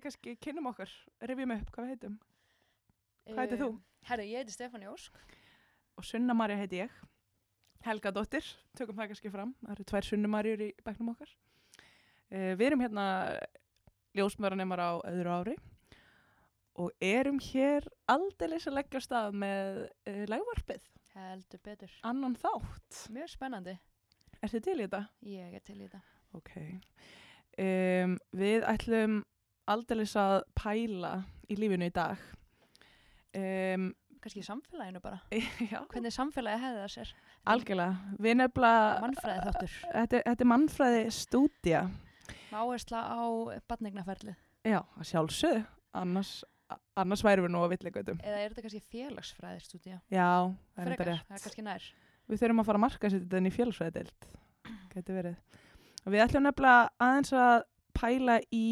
Við kannski kynnum okkur, rifjum upp hvað við heitum. Hvað heitir þú? Herru, ég heiti Stefán Jósk. Og Sunna Marja heiti ég. Helga dóttir, tökum það kannski fram. Það eru tvær Sunna Marjur í bæknum okkar. Uh, við erum hérna ljósmöranemar á öðru ári og erum hér aldeilis að leggja stað með uh, legvarpið, Heldur betur. annan þátt. Mjög spennandi. Er þið til í þetta? Ég er til í þetta. Ok. Um, við ætlum aldeilis að pæla í lífinu í dag. Um, Kannski í samfélaginu bara. já, Hvernig samfélagi hefði það sér? algjörlega. Við nefnilega, Mannfræði þáttur. þetta, þetta er mannfræði stúdía. Með áhersla á badningnaferlið. Já, að sjálfsögðu. Annars, annars værum við nú að villigautum. Eða er þetta kannski félagsfræði stúdía? Já, það er þetta rétt. það er. Við þurfum að fara að marka sér þetta inn í fjölsfræðild. Gæti verið. Við ætlum nefnilega aðeins að pæla í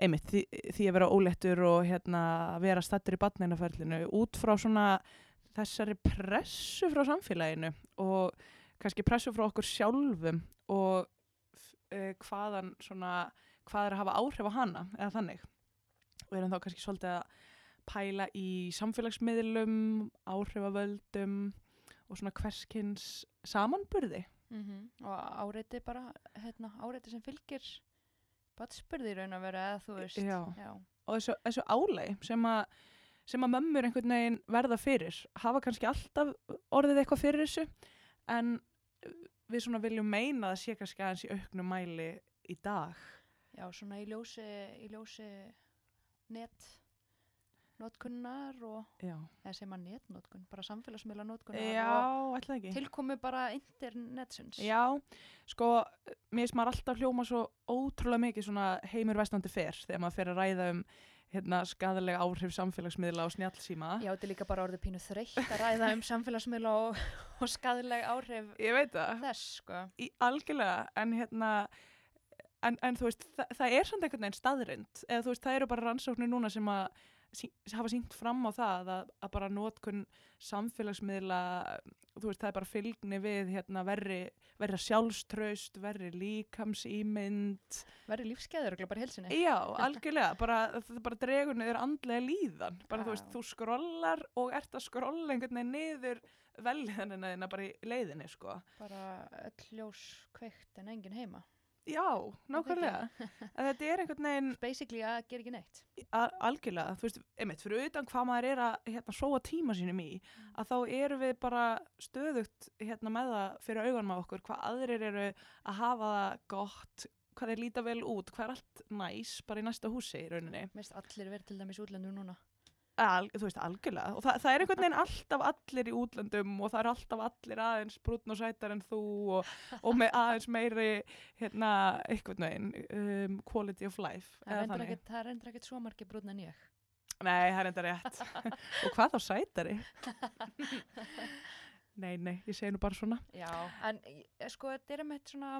einmitt því, því að vera ólettur og hérna vera stattur í batnægnaferlinu út frá svona þessari pressu frá samfélaginu og kannski pressu frá okkur sjálfum og uh, hvaðan svona, hvað er að hafa áhrif á hana eða þannig. Og erum þá kannski svolítið að pæla í samfélagsmiðlum, áhrifavöldum og svona hverskins samanburði. Mm Og áreiti bara, hérna, áreiti sem fylgir badspurði í raun að vera eða þú veist. Já. Já. og þessu, þessu álæg sem að sem að mömmur einhvern veginn verða fyrir hafa kannski alltaf orðið eitthvað fyrir þessu en við svona viljum meina að sé kannski aðeins í auknum mæli í dag Já, svona í ljósi, í ljósi net Já, eða segir maður netnotkun, bara samfélagsmiðla notkunnar Já og ætla ekki tilkomi bara internetsins. Já, sko, mér maður alltaf hljóma svo ótrúlega mikið svona heimur vestandi fer þegar maður fer að ræða um hérna, skadalega áhrif samfélagsmiðla og snjallsíma Já, þetta er líka bara orðið pínu þreytt að ræða um samfélagsmiðla og, og skadileg áhrif Ég veit það þess, sko. í algjörlega en hérna en, en þú veist, þa það er samt einhvern veginn staðrind eða þú veist, það eru bara rannsóknir núna sem að hafa sínt fram á það að, að bara notkun samfélagsmiðla þú veist, það er bara fylgni við hérna verri, verri sjálfströst verri líkamsýmynd Verði lífskeiður bara í helsinni. já, algjörlega, bara, bara dregur niður andlega líðan, bara þú veist, þú skrollar og ert að skrolla einhvern veginn niður velðanina bara í leiðinni, sko Bara ljós kveikt en engin heima. Já, nákvæmlega. þetta er einhvern veginn Basically að gera ekki neitt. algjörlega, þú veist, einmitt, fyrir utan hvað maður er að hérna, sóa tíma sínum í, að þá erum við bara stöðugt hérna, með það fyrir augunum á okkur, hvað aðrir eru að hafa það gott, hvað þeir líta vel út, hvað er allt næs bara í næsta húsi í rauninni. Mest allir verið til dæmis útlendum núna. Al, þú veist, algjörlega. Og það, það er einhvern veginn alltaf allir í útlöndum og það er alltaf allir aðeins brúnn og sætar en þú og, og með aðeins meiri, hérna, einhvern veginn, um, quality of life. Það þannig. ekkert, er svo margir brúnn en ég. Nei, það enda rétt. og hvað þá sætari? nei, nei, ég segi nú bara svona. Já, en eh, sko, þetta er með svona,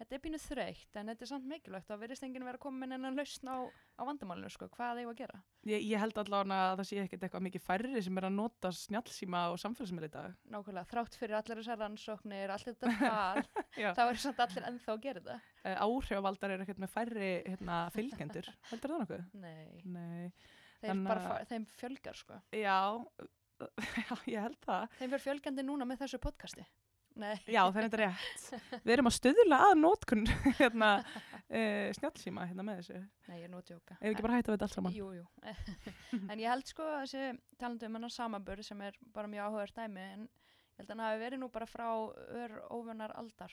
þetta er pínu þreytt, en þetta er samt mikilvægt og verðist enginn vera komin en að lausna á, á vandamálinu, sko, hvað eigum að gera? Ég, ég held allavega að það sé ekkert eitthvað mikið færri sem er að nota snjallsíma og samfélagsmiðl í dag. Nákvæmlega, þrátt fyrir allir þessar rannsóknir, allir þetta Já. þá er samt allir ennþá að gera þetta. Uh, áhrifavaldar eru ekkert með færri hérna, fylgjendur. Heldur það nokkuð? Nei, Nei. Þannig bara, að- fa- þeim fjölgar, sko. Já, já, ég held það. Þeim verður fjölgandi núna með þessu podcasti. Nei. Já, það er þetta rétt. Við erum að stuðla að nótkun hérna, uh, snjallsíma hérna með þessu. Nei, ég er djóka. Ef ekki bara hætta við þetta allt saman. Jú, jú. en ég held sko að þessi talandi um hennar samanbörð sem er bara mjög áhugaður dæmi en ég held að hann hafi verið nú bara frá ör óvunnar aldar,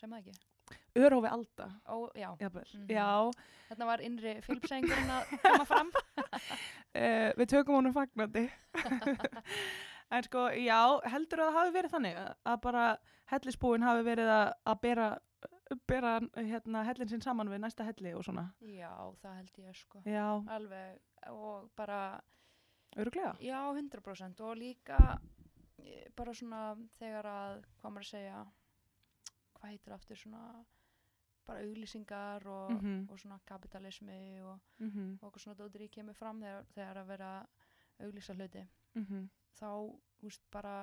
sem það ekki? Örófi alda. Ó, já, Jafnvel. Mhm. Já, þarna var innri fylgsengurinn að koma fram. uh, við tökum honum fagnandi. en sko, já, heldur að það hafi verið þannig að- bara hellisbúin hafi verið að, að bera bera hérna, hellin sinn saman við næsta helli og svona. Já, það held ég sko. Já, Alveg, og bara, öruglega. já, 100% og líka eh, bara svona þegar að, hvað maður að segja, hvað heitir aftur svona, bara auglýsingar og, Mhm. og svona kapitalismi og, Mm og eitthvað svona dóttir í kemur fram þegar, þegar að vera auglýsa hluti. -hmm. Þá, þú veist, bara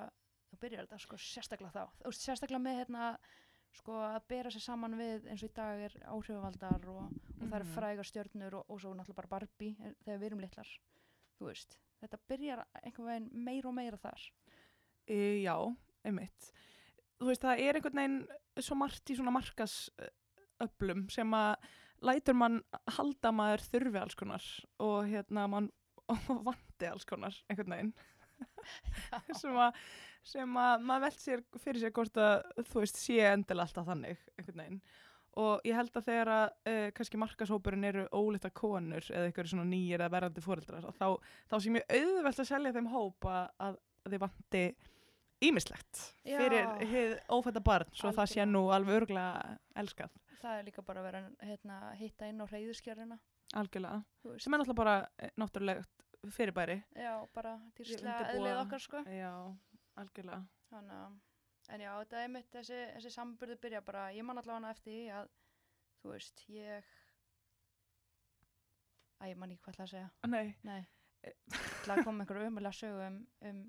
þá byrjar þetta, sko, sérstaklega þá veist, sérstaklega með, hérna, sko að bera sér saman við, eins og í dag er áhrifavaldar og, og það eru Mhm. frægar stjörnur og, og svo náttúrulega bara Barbie eh, þegar við erum litlar, þú veist þetta byrjar einhvern veginn meira og meira þar E, já, einmitt. Þú veist, það er einhvern veginn svo margt í svona markasöflum sem að lætur mann halda að maður þurfi alls konar og hérna mann vandi alls konar einhvern veginn sem að, sem að maður velt sér fyrir sér hvort að þú veist sé endilega alltaf þannig einhvern veginn. Og ég held að þegar að uh, kannski markashópurinn eru ólita konur eða eitthvað svona nýjir eða verðandi fóreldrar þá, þá sé mjög auðvelt að selja þeim hópa að, að þið vanti ímislegt fyrir hið ófætta barn svo það sé nú alveg örglega elskað. Það er líka bara að vera hérna, hitta inn á reyðuskjörina algjörlega. Sem er náttúrulega bara eh, náttúrulegt fyrirbæri. Já, bara dýrslega eðlið okkar, sko. Já, algjörlega. Þannig að, en já, þetta er mitt þessi, þessi samburði byrja bara, ég man allavega eftir því að, þú veist, ég, að ég man ekki hvað ætla að segja, Nei, nei, ætla að koma einhverju umulega sögu um, um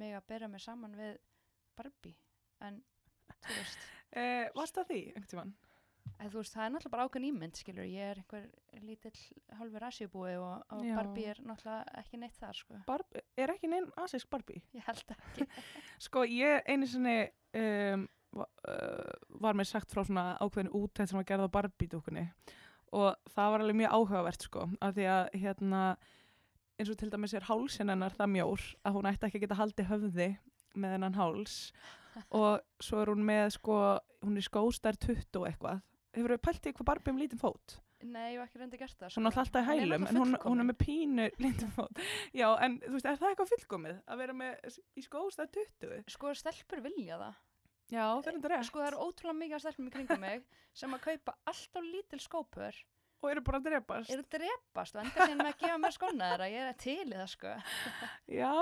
mig að byrja mig saman við Barbie, en, þú veist, eh, varst það því einhvern tímann? Að, veist, það er náttúrulega bara ákveðn ímynd, skilur, ég er einhver lítill hálfur asjubúi og, og. Barbie er náttúrulega ekki neitt þar, sko, Barb, er ekki neinn asisk Barbie? ég held ekki, Sko, ég einu sinni um, uh, var mér sagt frá svona ákveðin útætt sem var gerð á Barbie-dúkunni. Og það var alveg mjög áhugavert sko, af því að hérna eins og til dæmis er hálsin hennar það mjór að hún ætti ekki að geta haldið höfði með hennan háls. Og svo er hún með sko, hún er skóstar 20 og eitthvað hefur við pælt í hvað Barbie um lítinn fót? nei, ég hef ekki reyndi gert það, Hún er alltaf í hælum, en hún, hún er með pínu lítinn fót. Já, en þú veist, er það eitthvað fullkomið að vera með í skóstar 20? sko, stelpur vilja það, Já, það er þetta rétt. sko það er ótrúlega mikið stelpum í kringum mig sem að kaupa alltaf lítil skópur Og eru bara að drepast. eru drepast og enda síðan með að gefa mér skóna þeirra ég er til í það sko Já,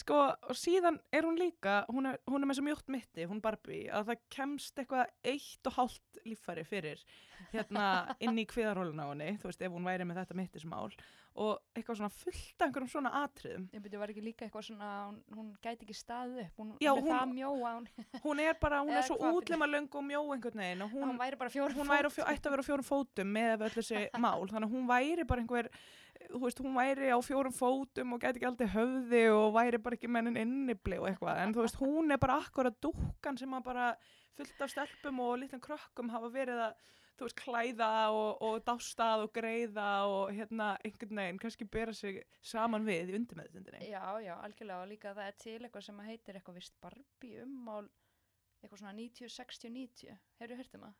sko, og síðan er hún líka, hún er, hún er með svo mjótt mitti, hún Barbie, að það kemst eitthvað eitt og hálft líffæri fyrir hérna inn í kviðaróluna á henni, þú veist, ef hún væri með þetta mittismál og eitthvað svona fullt af einhverjum svona atriðum. ég byrju var ekki líka eitthvað svona hún, hún gæti ekki staðið upp hún, Já, er hún- það mjó að hún, Hún er bara, hún er svo hvað? útlima löng og mjó einhvern veginn og hún hún, væri bara fjórum hún væri fjó, ætti að vera á fjórum fótum með öll þessi mál, þannig að hún væri bara einhver, þú veist, hún væri á fjórum fótum og gæti ekki aldrei höfði og væri bara ekki mennin innibli og eitthvað, en þú veist, hún er bara akkurat dúkkan sem að bara fullt af stelpum og litlum krökkum hafa verið að, þú veist, klæða og, og dástað og greiða og hérna einhvern veginn, kannski bera sig saman við í undirmeðutundinni. já, já, algjörlega og líka það er til eitthvað sem heitir eitthvað vist Barbie ummál eitthvað svona 90, 60, 90 hefur þú heyrt um það?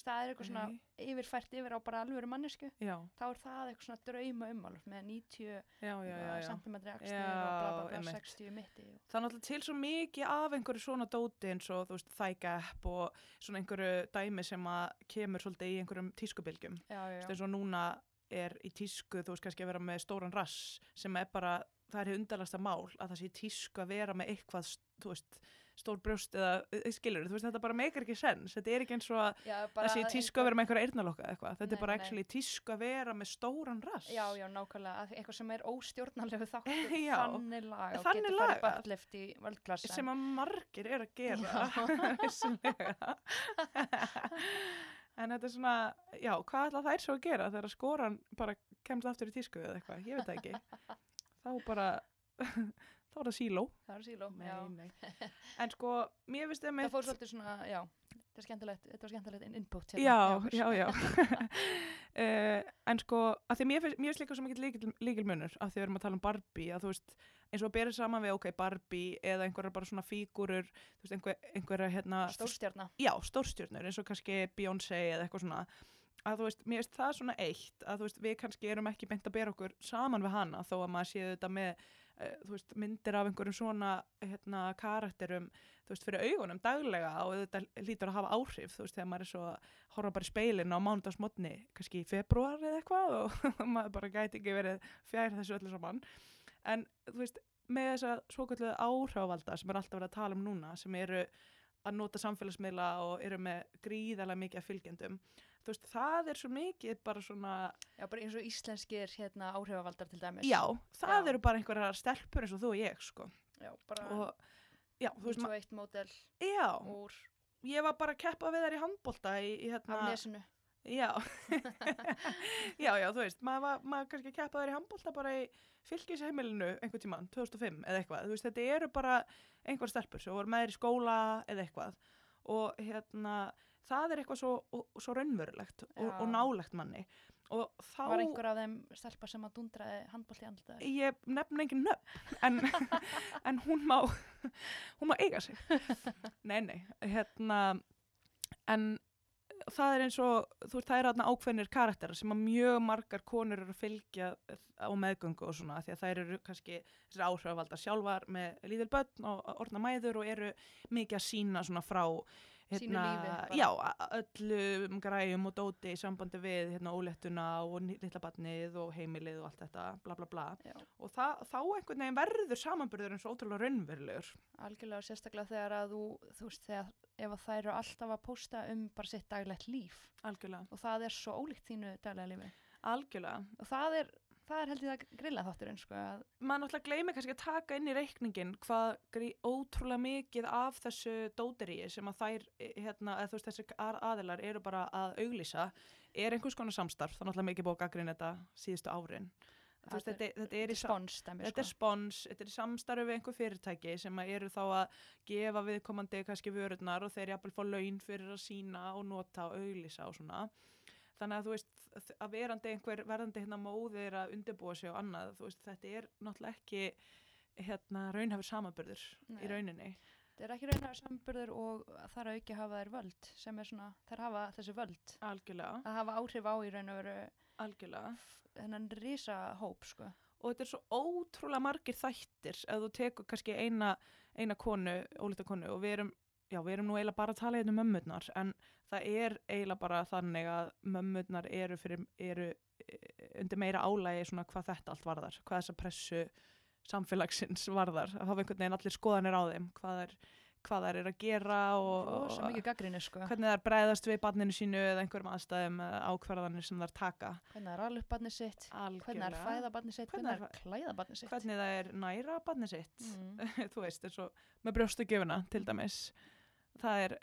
Það er eitthvað svona Nei. yfirfært yfir á bara alvöru mannesku Já, þá er það eitthvað svona drauma ummál með 90 já, já, já, já. centimetri axlir Já, og bla bla bla einmitt. 60 mitti og Það er náttúrulega til svo mikið af einhverju svona dóti eins og þú veist gap og svona einhverju dæmi sem að kemur svolítið í einhverjum tískubilgjum. eins og núna er í tísku þú veist kannski að vera með stóran rass sem er bara, það er undarlasta mál að það sé tísku að vera með eitthvað þú veist, stór brjóst eða skilur, þú veist þetta bara meikar ekki sens. Þetta er ekki eins og að það sé tísku að vera með einhverja eyrnalokka eða eitthvað, þetta Nei, er bara actually tísku að vera með stóran rass. Já, já, nákvæmlega, að eitthvað sem er óstjórnanlegu þáttur, þannig lag og getur farið lagað. buttlift í völdklassa. sem að margir er að gera vissulega. En þetta er svona já, hvað ætla þær svo að gera þegar skoran bara kemst aftur í tísku eða eitthvað, ég veit það ekki. Þá bara þá er það síló Það er síló, já. nei. en sko, mér finnst það Það með fór svolítið svona, já, þetta er skemmtilegt, þetta var skemmtilegt in- input. já, hjá já, okkur. já uh, en sko, að því mér finnst, mér finnst líka svo mikið líkil, líkilmunur að því við erum að tala um Barbie að þú veist, eins og að bera saman við ok, Barbie eða einhverjar bara svona fígurur þú veist, einhver, einhverjar hérna Stórstjarna. já, stórstjörnur eins og kannski Beyoncé eða eitthvað svona að þú veist, mér finnst það svona eitt að þú veist, við kannski erum ekki beint að bera okkur saman við hana þó að maður séu þetta með þú veist, myndir af einhverjum svona hérna, karakterum þú veist, fyrir augunum daglega og þetta lítur að hafa áhrif, þú veist, þegar maður er svo horfa bara í speilin á mánudagsmotni kannski í februar eða eitthvað og maður bara gæti ekki verið fjær þessu öllu saman. En þú veist, með þessa svokölluðu áhrávalda sem er alltaf verið að tala um núna sem eru að nota samfélagsmiðla og eru með gríðarlega mikið af fylgjendum þú veist, það er svo mikið bara svona, Já, bara eins og íslenskir hérna áhrifavaldar til dæmis. já, það Já. eru bara einhverjar stelpur eins og þú og ég, sko Já, bara og já, ma- 21 mótel já, úr ég var bara að keppa við þær í handbolta í, í hérna, af nesinu. já já, já, þú veist, maður var maður kannski að keppa þær í handbolta bara í fylgisheimilinu einhvern tímann, 2005 eða eitthvað þú veist, þetta eru bara einhver stelpur sem voru með þér í skóla eða eitthvað og hérna, það er eitthvað svo, og- svo raunverulegt og, og nálegt manni. Og þá Var einhver af þeim stelpa sem að dundraði handbólt í andlitaður? ég nefn engin nöfn en, en hún má hún má eiga sig. Nei, nei, hérna en það er eins og þú veist, það eru þarna ákveðnir karakterar sem að mjög margar konur eru að fylgja á meðgöngu og svona því að þær eru kannski þessar áhrifavaldar sjálfar með líðil börn og orðna mæður og eru mikið að sína svona frá hérna, lífi já, öllum græjum og dóti í sambandi við hérna, ólettuna og ní- litla barnið og heimilið og allt þetta, bla bla bla. Já, og það, þá einhvern veginn verður samanburður eins og ótrúlega raunverulegur. Algjörlega og sérstaklega þegar að þú, þú veist, þegar ef að þær eru alltaf að pósta um bara sitt daglegt líf. Algjörlega, og það er svo ólíkt þínu daglega lífi. Algjörlega. Og það er, það er held ég það grilla þátturinn sko að maður náttúrulega gleymi kannski að taka inn í reikningin hvað ótrúlega mikið af þessu dóteríi sem að þær eh, hérna, eða þú veist þessi aðilar eru bara að auglýsa er einhvers konar samstarf, það er náttúrulega mikið búið að gaggrinna þetta síðustu árin veist, þetta, þetta er spons dæmi Þetta er sko. spons, þetta er í samstarfi við einhver fyrirtæki sem að eru þá að gefa viðkomandi kannski vörurnar og þeir jafnvel fá laun fyrir að sína og nota og auglýsa og svona. Þannig að þú veist, að verandi einhver verðandi hérna móðir að undirbúa sig og annað, þú veist, þetta er náttúrulega ekki hérna raunhafur samanburður Nei. í rauninni. Þetta er ekki raunar samburður og þar að auki hafa þær völd sem er svona, þær hafa þessi völd Algjörlega, að hafa áhrif á í raun og veru algjörlega. þennan risa hóp sko. og þetta er svo ótrúlega margir þættir ef þú tekur kannski eina, eina konu, ólíta konu og við erum, já, við erum nú eiginlega bara að tala hérna um mömmurnar en það er eiginlega bara þannig að mömmurnar eru, fyrir, eru eh, undir meira álægi svona hvað þetta allt varðar, hvað þessa pressu samfélagsins varðar að hafa einhvern veginn allir skoðanir á þeim hvað þær, hvað eru að gera og, mikið gaggrinni sko. hvernig þær bregðast við barninu sínu eða einhverjum aðstæðum eða ákvarðanir sem þær taka Hvernig það er alveg barnið sitt, hvernig það er fæða barnið sitt, Hvernig er það er klæða barnið sitt. hvernig það er næra barnið sitt Mm. þú veist, eins og með brjóstugjöfuna til dæmis það er,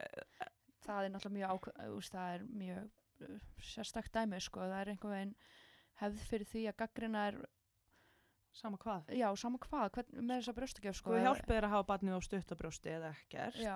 Það er náttúrulega mjög, ákveð, það er mjög uh, sérstakt dæmi sko. Það er einhver veginn hefð fyrir því að gaggrina er, sama hvað já, sama hvað, hvern, með þessa brjóstakjöf sko. hjálpið þér að hafa barnið á stuttabrjósti eða ekkert Já,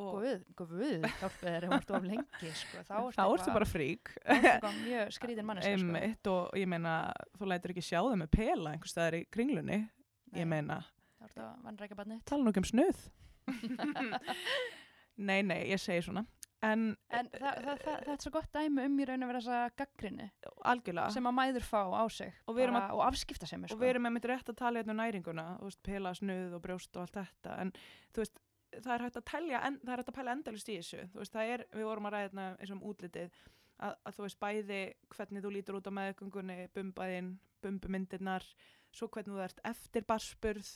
og guð, guð, hjálpið þér ef þú ert of lengi sko. Þá þá ertu bara frík ertu eitthvað mjög skrítin manneska sko. einmitt og ég meina þú lætur ekki sjá það með pela einhvers staðar í kringlunni Nei. ég meina, Þá ertu að vannrækja barnið tala nú ekki um snuð nei, nei, ég segi svona. En, En það, það, það, það er svo gott dæmi um í raun að vera þessa gaggrinni algjörlega. sem að mæður fá á sig Og bara, og afskipta sem er og sko. við erum með mitt rétt að tala hérna um næringuna veist, pela, snuð og brjóst og allt þetta. En þú veist, það er hægt að telja en, það er hægt að pæla endalist í þessu. Þú veist, það er, við vorum að ræða hérna eins og um útlitið að, að þú veist bæði hvernig þú lítur út á meðgöngunni bumbaðinn, bumbumyndirnar svo hvernig þú ert eftir barspurð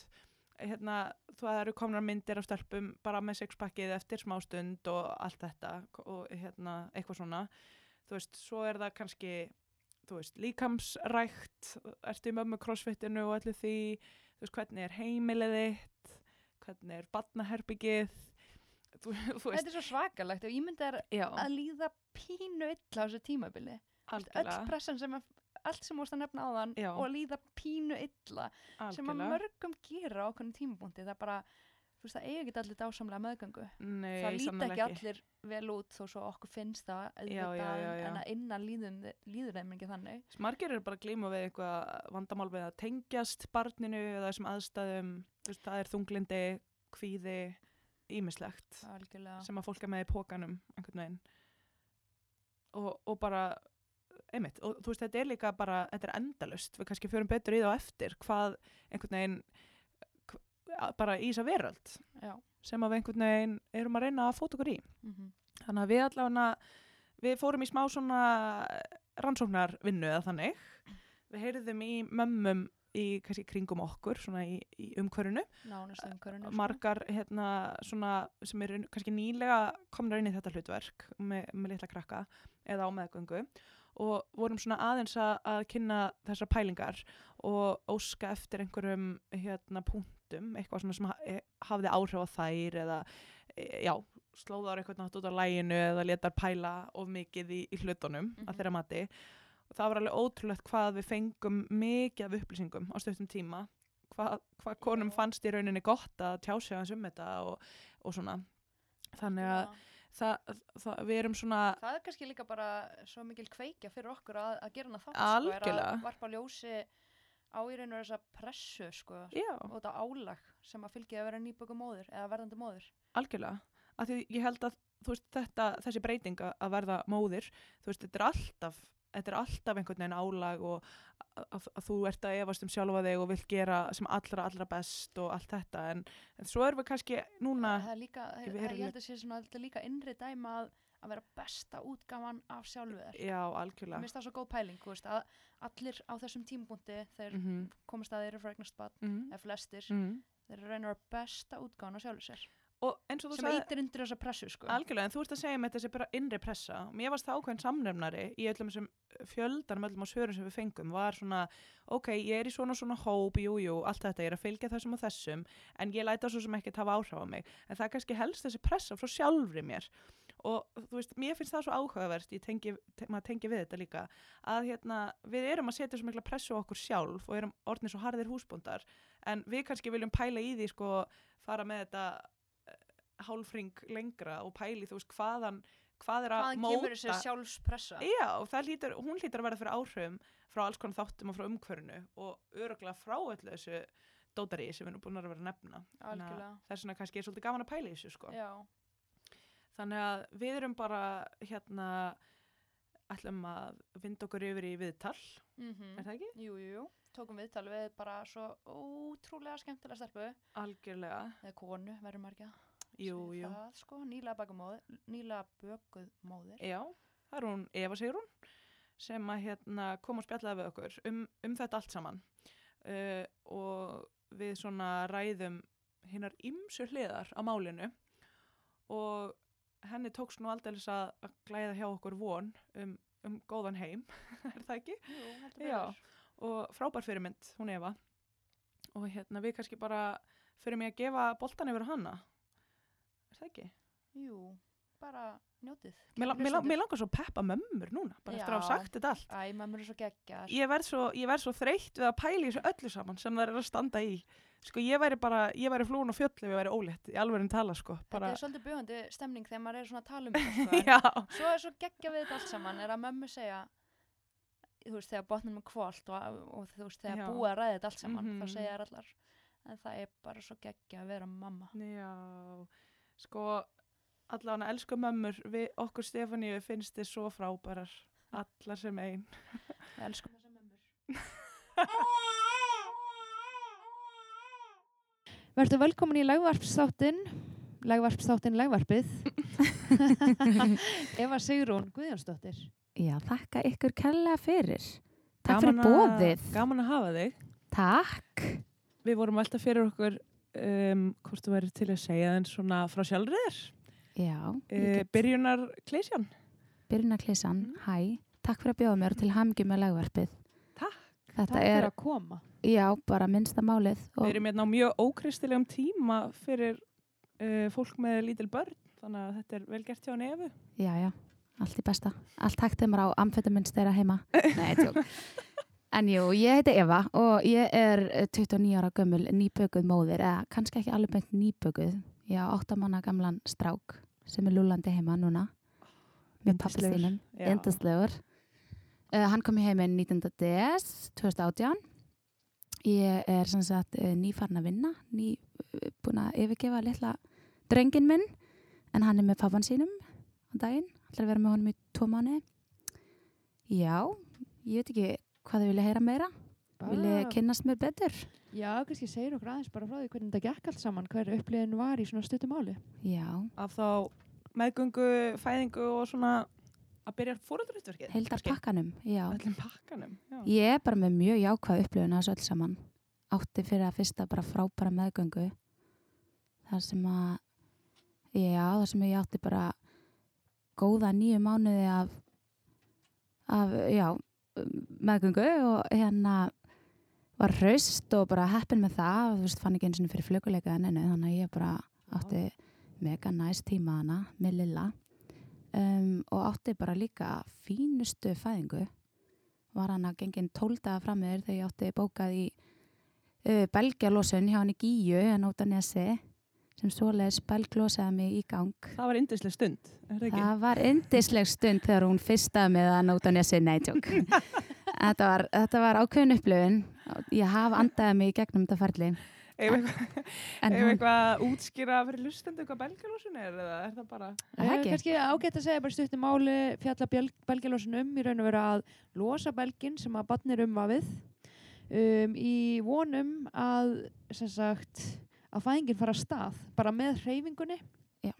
hérna, það eru komnar myndir af stelpum bara með sexpackið eftir smástund og allt þetta og hérna, eitthvað svona. Þú veist, svo er það kannski þú veist, líkamsrækt ertu í mömmu crossfitinu og allir því þú veist, hvernig er heimilið þitt hvernig er badnaherbyggið þú, þú Þetta veist, er svo svakalegt og ég myndi að, líða pínu illa á þessu tímabili. Algjörlega, pressan sem að, allt sem múst að nefna á þann Já. og líða pínu illa sem að algjörlega. mörgum gera á okkur tímapunkti það er bara, þú veist það eigi ekki allir dásamlega meðgöngu. Nei, það líti ekki allir vel út þó svo okkur finnst það Já, já, já, en að innan líður, líður þeim ekki þannig. Margir eru bara glíma við eitthvað vandamál við að tengjast barninu eða þessum aðstæðum. Veist, það er þunglindi, kvíði ímislegt algjörlega. sem að fólk er með í pókanum einhvern veginn. Og, og bara einmitt, og þú veist, þetta er líka bara, þetta er endalust, við kannski förum betur í það á eftir, hvað einhvern veginn, bara í þessa veröld Já. sem að við einhvern veginn erum að reyna að fóta okkur í. Mm Þannig að við allavega, við fórum í smá svona rannsóknarvinnu eða þannig. Við heyrðum í mömmum í kannski kringum okkur, svona í, í umhverfinu. Nánast umhverfinu. sko. Margar hérna svona sem eru kannski nýlega komnar inn í þetta hlutverk með, með litla krakka eða á meðgöngu og vorum svona aðeins að, að kynna þessar pælingar og óska eftir einhverjum hérna punktum, eitthvað svona sem e- hafði áhrif á þær eða e, já, slóðar eitthvað nátt út á læginu eða letar pæla of mikið í, í hlutunum Mhm. að þeirra mati og það var alveg ótrúlegt hvað við fengum mikið af upplýsingum á stöttum tíma hvað, hvað konum fannst í rauninni gott að tjá sig hans um þetta og, og svona þannig að. Það, það, við erum svona Það er kannski líka bara svo mikil kveikja fyrir okkur að, að gera hana þátt sko, er að varpa ljósi á í raun og þessa pressu sko, og þetta álag sem að fylgja að vera nýböku móður eða verðandi móður. algjörlega. Að því ég held að veist, þetta, þessi breyting að- að verða móðir þú veist, þetta er alltaf þetta er alltaf einhvern veginn álag og að, að, að þú ert að efast um sjálfa þig og vilt gera sem allra, allra best og allt þetta en, en svo erum við kannski núna það er líka, það, erum ég held að sé svona þetta er líka innri dæma að, að vera besta útgáfan af sjálfu þér. já, Mér algjörlega finnst það svo góð pæling, þú veist, að allir á þessum tímabúndi þeir mm -hmm. komast að þeir eru fregnast bad, Mm eða flestir, -hmm. þeir eru reynir að besta útgáfan af sjálfu Sem ítir undir þessa pressu, sko. Algjörlega, en þú ert að segja með þessi bara innri pressa. Mér varst það ákveðin samnefnari í öllum þessum fjöldanum, öllum á svörum sem við fengum, var svona, ok, ég er í svona svona hóp, jú, jú, allt þetta, ég er að fylgja þessum og þessum, en ég læta svo sem ekkert hafa áhrif á mig. En það er kannski helst þessi pressa frá sjálfri mér. Og þú veist, mér finnst það svo áhugaverst, ég tengi, te maður tengi við þetta líka, að hérna, við erum að setja svo mikla pressu á okkur sjálf og erum orðnir svo harðir húsbóndar, en við kannski viljum pæla í því, sko, fara með þetta hálfring lengra og pæli þú veist hvaðan hvað er að Hvaðan móta kemur þessi sjálfspressa? Já, það hlýtur, hún hlýtur að verða fyrir áhrifum frá alls konar þáttum og frá umhverfinu og öruglega frá öllu þessu dótari sem við erum búin að vera að nefna þess vegna kannski er svolítið gaman að pæla í þessu sko. Já, þannig að við erum bara hérna ætlum að vinda okkur yfir í viðtal mm er það ekki? jú, jú, jú. Tókum viðtal við bara svo ótrúlega skemmtilega stelpu. Algjörlega, Eða konu, verður að jú, jú Það, sko, nýlega baka móður, nýlega bökuð móðir. Já, það er hún Eva Sigrún sem að hérna kom og spjallaði við okkur um, um þetta allt saman uh, og við svona ræðum hinnar ymsu hliðar á málinu og henni tókst nú aldrei að, glæða hjá okkur von um, um góðan heim, er það ekki? Jú, heldur betur. Og frábær fyrirmynd, hún Eva og hérna við kannski bara fyrir mig að gefa boltan yfir hana, er það ekki? Jú, bara njótið. Mér, langar svo peppa mömmur núna, bara eftir að hafa Já. sagt þetta allt. Æ, maður er svo geggjar. ég verð svo, svo þreytt við að pæla í þessu öllu saman sem það er að standa í sko ég væri bara, ég væri flúin á fjöll ef ég væri ólétt, í alveg tala sko Þetta bara, er svolítið bjöðandi stemning þegar maður er svona að tala um þetta, sko. en já, Svo er svo geggja við þetta allt saman, er að mömmu segja, þú veist, þegar botnum er kvólt og, og þú veist, þegar Já. búið að ræða þetta allt saman, Mhm. þá segja þær allar. En það er bara svo geggja að vera mamma. já sko allan elsku mömmur við okkur Stefaníu finnst þið svo frábærar allar sem ein Við elskum þessar mömmur. Verður velkomin í legvarpsþáttinn, legvarpsþáttinn legvarpið. Eva Sigrún Guðjónsdóttir. Já, þakka ykkur kærlega fyrir. Takk fyrir Gaman að- bóðið. gaman að hafa þig Takk. við vorum alltaf fyrir okkur um, hvort þú væri til að segja en svona frá sjálfriðir Já, uh, byrjunar klísjan byrjun að klísan. Mm. Hæ, takk fyrir að bjóða mér og til hamingju með lagvarpið. Takk. Þetta er, að koma. já, bara minnsta málið. Við erum hérna á mjög ókristilegum tíma fyrir uh, fólk með lítil börn, þannig að þetta er vel gert hjá hann Efu. já, já, allt í besta. Allt hægt þeim á amfetamins þeirra heima. Nei, tjók. En jú, ég heiti Eva og ég er eh, 29 ára gömul nýbökuð móðir, eða kannski ekki alveg beint nýbökuð. Ég á 8 manna gamlan strák sem er lúlandi heima núna með pappa Yndislegur. sínum. Já. Yndislegur. Uh, hann kom í heiminn 19. des 2018. Ég er sem sagt uh, nýfarn að vinna, ný uh, búin að yfirgefa litla drengin minn, en hann er með pappan sínum á daginn, ætlar að vera með honum í tvo mánu. Já, ég veit ekki hvað þið vilja heyra meira vilja kynnast mér betur Já, kannski segir okkur aðeins bara frá því hvernig þetta gekk allt saman, hver uppliðin var í svona stuttum máli. já, Af þá meðgöngu, fæðingu og svona að byrja fóröldurutverkið. heildar pakkanum já. Öllum pakkanum. Já. ég er bara með mjög jákvæð upplifun að þessu öll saman átti fyrir að fyrsta bara frábæra meðgöngu þar sem að já, þar sem ég átti bara góða nýju mánuði af af, já meðgöngu og hérna var hraust og bara heppin með það. Og þú veist, fann ekki eins og fyrir flökuleika enninu þannig að ég bara átti mega næst tíma hana með Lilla. Um, og átti bara líka fínustu fæðingu. Var hann að gengin tóldaða fram með þér þegar ég átti bókað í uh, belgjalósun hjá hann í Gíu en út á Nesi sem svoleiðis belglósaði mig í gang Það var yndisleg stund, er það ekki? Það var yndisleg stund þegar hún fyrstaði með að nóta nesi neitjók. þetta, var, þetta var ákveðin upplöfun. Ég hafa andaði mig í gegnum þetta ferli. Ef eitthvað, eitthvað að útskýra fyrir lustendu hvað belgalósun er eða er það bara... Er það ekki? Kannski ágætt að segja bara stuttum máli fjalla belgjalósun um í raun og vera að losa belgin sem að batnir um að við um, í vonum að sem sagt að fæðingin fara að stað bara með hreyfingunni Já.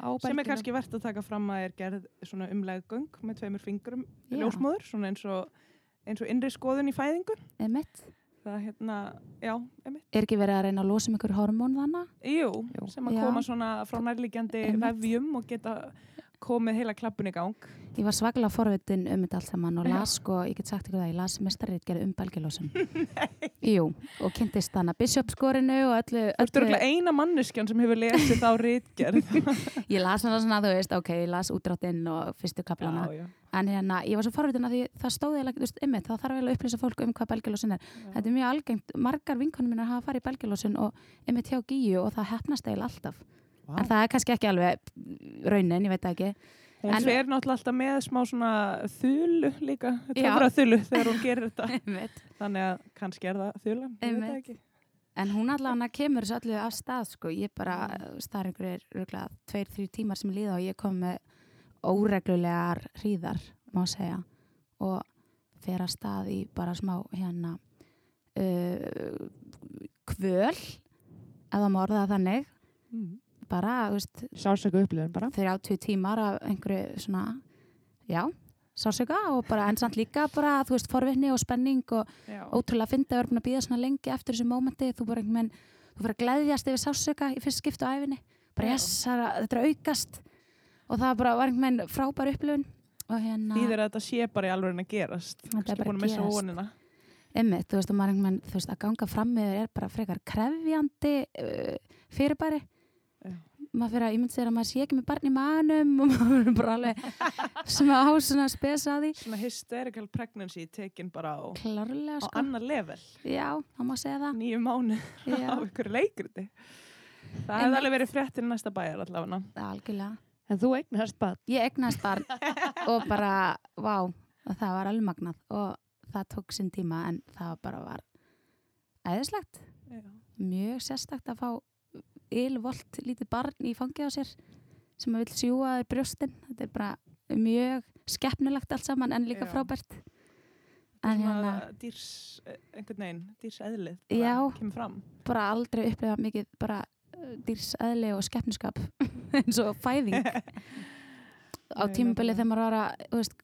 á Sem er kannski verðt að taka fram að er gerð svona umleggung með tveimur fingrum Já. ljósmóður, svona eins og, eins og innri skoðun í fæðingu. emitt, Það hérna, já, emitt. er ekki verið að reyna að losa um ykkur hormón þannig? Jú, Jú. sem að Já. koma svona frá nærliggjandi Einmitt. vefjum og geta komið heila klappun í gang. Ég var svaklega forvitin um þetta allt saman og Já. las sko, ég get sagt ykkur það, ég las mestarrið gerði um belgilósum. Jú, og kynntist þannig biskupskorinu og öllu, Þú ert örgulega eina manneskjan sem hefur lesið þá rítgerð. ég las svona svona, þú veist, ok, ég las útráttinn og fyrstu kaplana. já. En hérna, ég var svo forvitin að því það stóði eða, þú veist, ymmið, það þarf eiginlega að upplýsa fólk um hvað belgilósin er. Þetta er mjög algengt, margar vinkonum minna hafa farið í belgilósin og ymmið hjá gíu og það hefnast eiginlega alltaf. Vá. En það er kannski ekki alveg raunin, ég veit ekki. Hún En- fer náttúrulega alltaf með smá svona þulu líka, töfra þulu þegar hún gerir þetta. Þannig að kannski er það þulan, ég veit ekki. En hún allavega kemur þessu öllu af stað, sko. Ég bara, það er einhverjir, röglega, tveir, þrjú tímar sem líða og ég kom með óreglulegar hríðar, má segja. Og fer að stað í bara smá, hérna, uh, kvöl, ef það má orða það þannig. Mm. Bara, þú veist, Sásöku upplifun bara 30 tímar af einhverju svona, já, sásöka og bara ensant líka bara, þú veist, forvitni og spenning og Já. ótrúlega að finna að vera búin að býða svona lengi eftir þessu mómenti, þú bara einhvern veginn þú fyrir að gleðjast yfir sásöka í fyrst skiptu á æfinni, bara Já. yes, það er að- þetta er að aukast og það bara var einhvern veginn frábær upplifun og hérna, Þýðir að þetta sé bara í alveg að gerast. Þetta er Kannski bara búin að að missa gerast. vonina. einmitt, þú veist, og maður einhvern veginn, þú veist, að ganga fram með þér er bara frekar krefjandi uh, fyrirbæri. Maður fyrir að ímynd sér að maður sé ekki með barn í manum og maður er bara alveg sem að á svona spesa á því Svona hysterical pregnancy tekin bara á, klárlega, á sko, annar level. já, það má segja það Nýju mánu á ykkur leikriti. Það hefði alveg verið fréttin næsta bæjar allavega. algjörlega En þú eignast bad ég egnaðist barn og bara, vá, það var alveg magnað og það tók sinn tíma en það bara var æðislegt, Já. mjög sérstakt að fá ylvolt lítið barn í fangi á sér sem vil sjúa þér brjóstin, þetta er bara mjög skeppnulegt allt saman en líka Já. frábært En hérna dýrs, einhvern veginn, dýrs eðlið Já. kemur fram. bara aldrei upplifa mikið bara uh, dýrseðli og skeppnuskap eins og fæðing á Nei, tímabili nákvæmlega. þegar maður var að veist,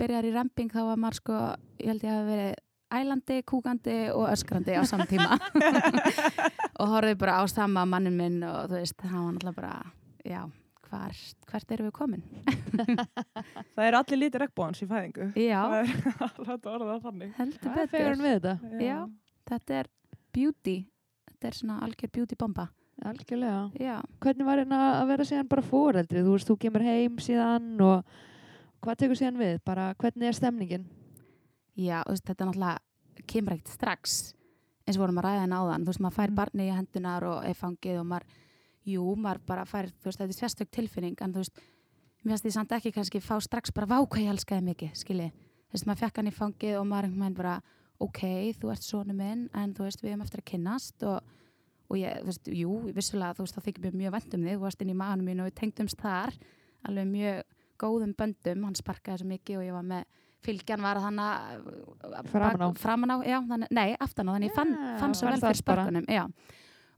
byrjar í remping þá var maður sko ég held ég hafi verið ælandi, kúkandi og öskrandi á saman tíma og horfið bara á sama mannin minn og þú veist, það var náttúrulega bara já, hvar, hvert erum við komin? Það eru allir lítið regnbóðans í fæðingu. Já, Það er alltaf orðað þannig. heldur betur við þetta? Já. þetta er beauty þetta er svona algjör beauty bomba Algjörlega já, Hvernig var hérna að vera síðan bara fóreldri? Þú veist, þú kemur heim síðan og hvað tekur síðan við? Bara hvernig er stemningin? Já, þetta er náttúrulega kemur ekkert strax eins og vorum að ræða henni áðan þú veist, maður fær Mm. barni í hendunar og er fangið og maður, jú, maður bara fær þú veist, þetta er sérstök tilfinning en þú veist, mér finnst því samt ekki kannski fá strax bara vá hvað ég elskaði mikið, skilji þú veist, maður fekk hann í fangið og maður einhvern veginn bara ok, þú ert sonu minn en þú veist, við erum eftir að kynnast og, og ég, þú veist, jú, vissulega þú veist, það þykir mér mjög vænt um þig, þú varst inn í maðanum mín og við tengdumst þar alveg mjög góðum böndum, hann sparkaði svo mikið og ég var með fylgjan var þannig Framan á. framan á, já, þannig, nei, aftan á þannig ég fann, fann svo vel fyrir spörkunum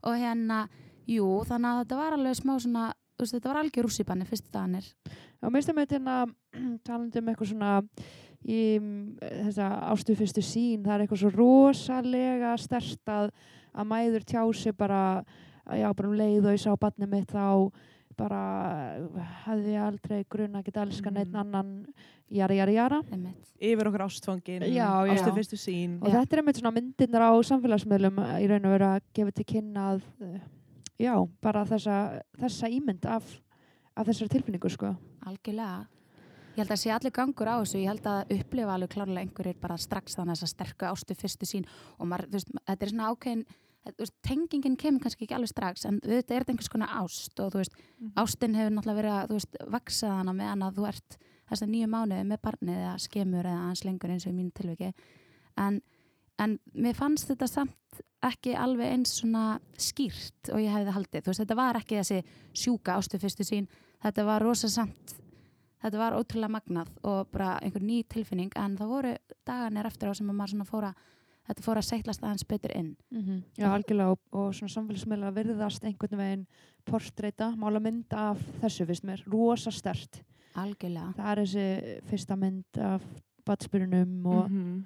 og hérna, jú, þannig að þetta var alveg smá svona, veist, þetta var algjör rússipanni fyrstu daganir Og mér stefnum þetta hérna talandi um eitthvað svona í mm, þessa ástu fyrstu sín það er eitthvað svo rosalega stert að, að mæður tjá sig bara, að já, bara um leið og ég sá barnið mitt þá bara hefði ég aldrei grunna að geta elska neitt Mhm. annan jara, jara, jara. Yfir okkur ástfangin, ástu fyrstu sín. og Já. þetta er einmitt svona myndirnar á samfélagsmiðlum eh, í raun og veru að gefa til kynna að eh, já, bara þessa, þessa ímynd af, af þessari tilfinningu sko algjörlega ég held að sé allir gangur á þessu ég held að upplifa alveg klárlega einhverjir bara strax þannig þess að sterku ástu fyrstu sín og maður, þú veist, þetta er svona ákveðin veist, tengingin kemur kannski ekki alveg strax en þetta er einhvers konar ást og veist, Mhm. ástin hefur náttúrulega verið að veist, vaksa hana meðan að þú ert þess að nýju mánuði með barnið eða skemur eða aðeins lengur eins og í mínu tilviki. En, en mér fannst þetta samt ekki alveg eins svona skýrt og ég hefði haldið, þetta var ekki þessi sjúka ástu fyrstu sín þetta var rosa samt þetta var ótrúlega magnað og bara einhver ný tilfinning. En það voru dagarnir eftir á sem að maður svona fóra þetta fór að seitlast aðeins betur inn -hmm. Já, algjörlega og, og svona samfélagsmiðla virðast einhvern veginn portreita, mála mynd af þessu fyrst mér, rosa stert algjörlega það er þessi fyrsta mynd af batspyrunum og, Mhm.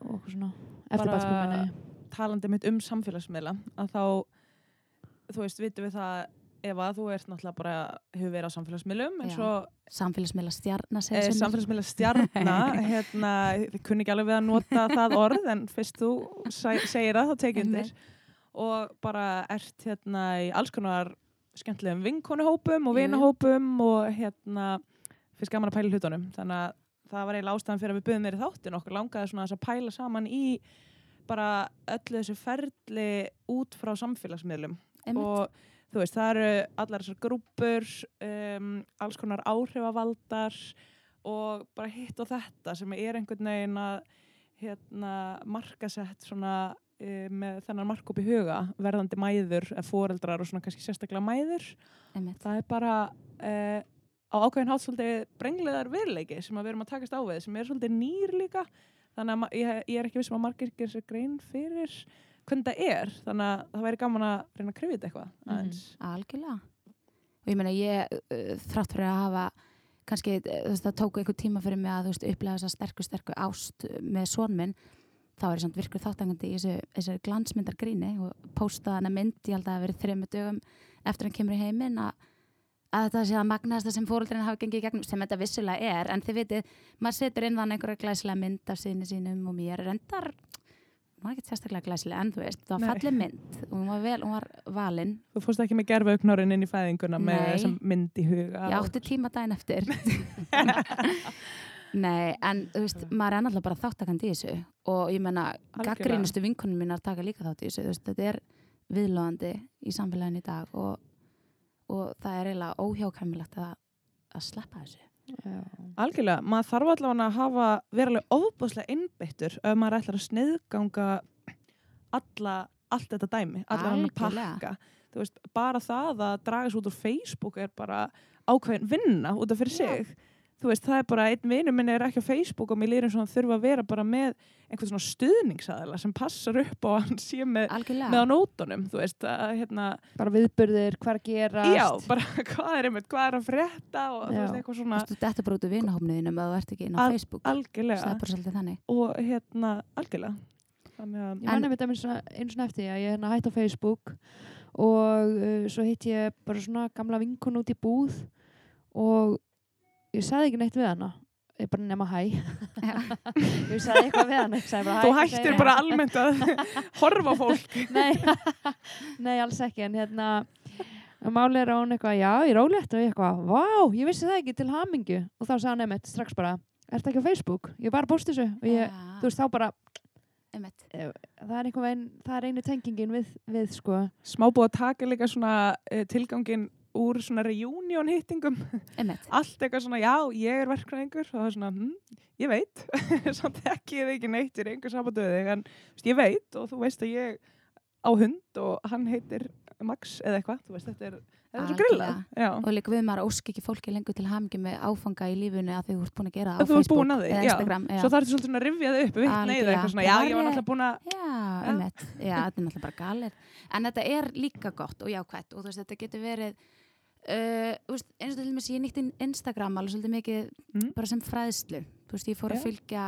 og svona eftir Bara- batspyrunni talandi mitt um samfélagsmiðla að þá, þú veist, vitum við það ef að þú ert náttúrulega bara hefur verið á samfélagsmiðlum samfélagsmiðla stjarnar e, sumir. samfélagsmiðla stjarna hérna, þið kunni ekki alveg við að nota það orð en fyrst þú seg- segir það þá tekið undir Einmitt. og bara ert hérna í alls konar skemmtilegum vinkonuhópum og vinahópum og hérna fyrst gaman að pæla hlutunum þannig að það var eiginlega ástæðan fyrir að við byggðum í þáttin okkur langaði svona að pæla saman í bara öllu þessu ferli út frá samfélagsmiðlum Einmitt. og þú veist, það eru allar þessar grúpur um, alls konar áhrifavaldar og bara hitt og þetta sem er einhvern veginn að hérna, markasett svona uh, með þennan markup í huga verðandi mæður, eða foreldrar og svona kannski sérstaklega mæður. Einmitt. það er bara uh, á ákveðin hátt svolítið brengleðar veruleiki sem við erum að takast á við sem er svolítið nýr líka. Þannig að ég, ég er ekki vissum að margir gerir sér grein fyrir hvernig það er þannig að það væri gaman að reyna að krifja þetta eitthvað Mhm. aðeins. Algjörlega. Og ég meina ég uh, þrátt fyrir að hafa kannski uh, þú veist, það tóku einhver tíma fyrir mig að þú veist upplega þessa sterku sterku ást með son minn þá er ég samt virkur þáttangandi í þessu, þessu glansmyndar gríni og postaði hana mynd ég held að það hafi verið þrejum dögum eftir hann kemur í heiminn að að þetta sé að magnaðasta sem fóruldurinn hafi gengið í gegnum sem þetta vissulega er. En þið vitið, maður setur inn þannig einhverja glæsilega mynd af sinni sínum og mér reyndar hún var ekki sérstaklega glæsilega en þú veist, það var fallið mynd. Og hún var, vel, hún var valin. Þú fórst ekki með gerfauknorinn inn í fæðinguna með Nei. þessum mynd í huga Ég átti tíma daginn eftir. Nei, en þú veist, maður er náttúrulega bara þáttakandi í þessu. Og ég menna, gaggrínustu vinkonum mínar taka líka þátt í þessu, þú veist, þetta er viðlóðandi í samfélaginu í dag og, og það er eiginlega óhjákæmilegt að, að sleppa þessu. Algjörlega, maður þarf allavega að hafa verulega ofbúslega innbyttur ef maður ætlar að sniðganga alla, allt þetta dæmi, allar hann pakka. Veist, bara það að draga svo út úr Facebook er bara ákveðin vinna út af fyrir sig. Þú veist, það er bara, einn vinur minn er ekki á Facebook og mér lýrir eins og hann þurfa að vera bara með einhvern svona stuðningsaðila sem passar upp og hann sé með, með á nótunum, þú veist, að hérna, bara viðburðir, hver gerast? Já, bara hvað er einmitt, hvað er að frétta og þú Já. veist, eitthvað svona, þú veist, þetta bara út úr vinahófniðinum að þú ert ekki inn á Al- Facebook? algjörlega. og hérna algjörlega. Ég manna svona, einu svona eftir að ég hérna hætti á Facebook og uh, svo hitt ég bara svona gamla vinkun út í búð og ég sagði ekki neitt við hana. Ég bara nema hæ. Ég sagði eitthvað við hana. Bara, þú hæ, hættir bara hæ. almennt að horfa fólk. Nei, nei, alls ekki. En hérna máli er hún eitthvað, já, ég er rólegt og ég eitthvað, vá, ég vissi það ekki til hamingju. Og þá sagði hann einmitt strax bara ertu ekki á Facebook? Ég bara búst þessu og ég, þú veist, þá bara, einmitt. það er einhver veginn það er einu tengingin við, við sko. Smá búið að taka líka svona uh, tilgangin úr svona reunion hittingum allt eitthvað svona, já, ég er verkræðingur og það er svona, hm, ég veit samt ekki eða ekki neitt, er einhver samadöði en veist, ég veit og þú veist að ég á hund og hann heitir Max eða eitthvað, þú veist, þetta er Það er svo. Já. og líka við maður ósk ekki fólki lengur til hamingi með áfanga í lífinu að þau ert búin að gera það á Facebook eða já. Instagram já. Svo það ertu svolítið svona að rifja þið upp, vitt neyða eitthvað svona, já, ég var er- náttúrulega búin að, Já, Já. einmitt. Já, þetta er náttúrulega bara galir. En þetta er líka gott og jákvætt og þú veist, þetta getur verið, uh, veist, eins og til dæmis ég nýtti Instagram alveg svolítið mikið Mm. bara sem fræðslu. Veist, ég fór að Já. fylgja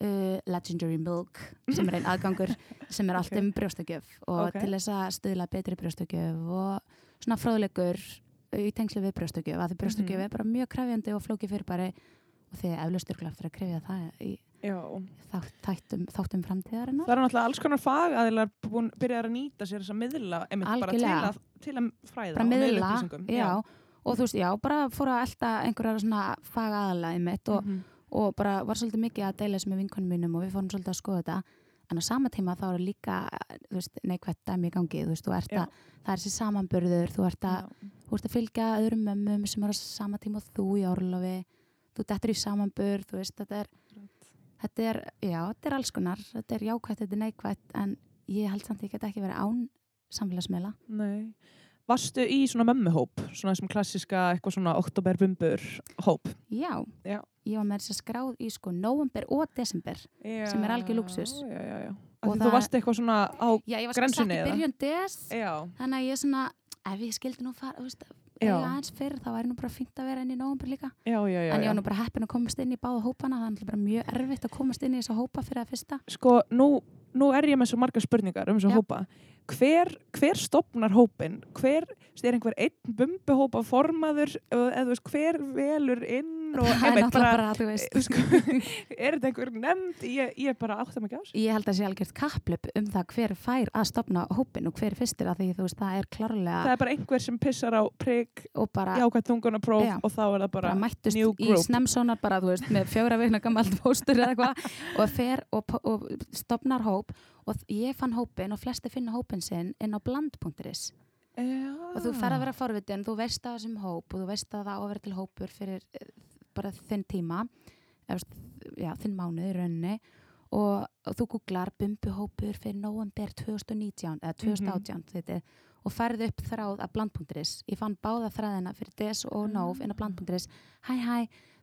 uh, Legendary Milk sem er einn aðgangur sem er allt Ok. um brjóstakjöf og Ok. til þess að stuðla betri brjóstakjöf og svona fróðleikur í tengslu við brjóstakjöf að því brjóstakjöf Mhm. er bara mjög krefjandi og flóki fyrir bara og því eflaustur eftir að krefja það í. Þátt, þáttum, þáttum framtíðarinnar Það eru náttúrulega alls konar fagaðilar búin byrjar að nýta sér þess að miðla, bara til Algjörlega. að, til að fræða bara miðla upplýsingum. já, og þú veist, já, bara fór að elda einhverjar svona fagaðalega mitt og, Mhm. og bara var svolítið mikið að deila þessu með vinkonum mínum og við fórum svolítið að skoða þetta en á sama tíma þá er líka þú veist, neikvætt dæmi í gangi, þú veist, þú ert Já. að það er þessi samanburður, þú ert að Já. þú ert að fylgja öðrum mömmum sem eru á sama tíma og þú í orlofi þú dettur í samanburð, þú veist, þetta er þetta er, já, þetta er alls konar þetta er jákvætt, þetta er neikvætt en ég held samt að ég get ekki verið án samfélagsmiðla Nei. Varstu í svona mömmuhóp, svona þessum klassiska eitthvað svona oktoberbumbur hóp? Já, Já. ég var með þess að skráð í sko november og desember. Já, Sem er algjör Og þú varst eitthvað svona á, Já, ég var Grensunni, satt í byrjun des, já, þannig að ég svona, ef ég skildi nú fara, þú veist, Já. Aðeins fyrr, þá væri nú bara fínt að vera inn í november líka. já, já, já. en ég var nú bara heppin að komast inn í báða hópana, það er mjög erfitt að komast inn í þessa hópa fyrir að fyrsta. Sko, nú, nú er ég með svo margar spurningar um þessa hópa. Hver, hver stopnar hópin? Hver, er einhver einn bumbuhópa formaður eða hver velur inn og það er einmitt náttúrulega bara, sko, er þetta einhver nefnd? Ég, ég er bara átt að mig á þessu. ég held að sé algjört kapplöp um það hver fær að stopna hópin og hver er fyrstir að því þú veist, það er klárlega Það er bara einhver sem pissar á prigg, og bara, jákvæmt þungunapróf Já. og þá er það bara, bara mættust new í group. snemsónar bara, þú veist, með fjögra vikna gammalt fóstur eða eitthvað og fer og, og stopnar hóp og ég fann hópin og flesti finna hópin sinn inn á bland.is Já. og þú fer að vera forvitin, þú veist að þessum hóp og þú veist að það á að vera til hópur fyrir bara þinn tíma veist, já, þinn mánuð í rauninni og, og þú googlar bumbuhópur fyrir november 2019 eða 2018 mm og færði upp þráð að bland.is ég fann báða þræðina fyrir des og nóf inn á bland.is hæ hæ,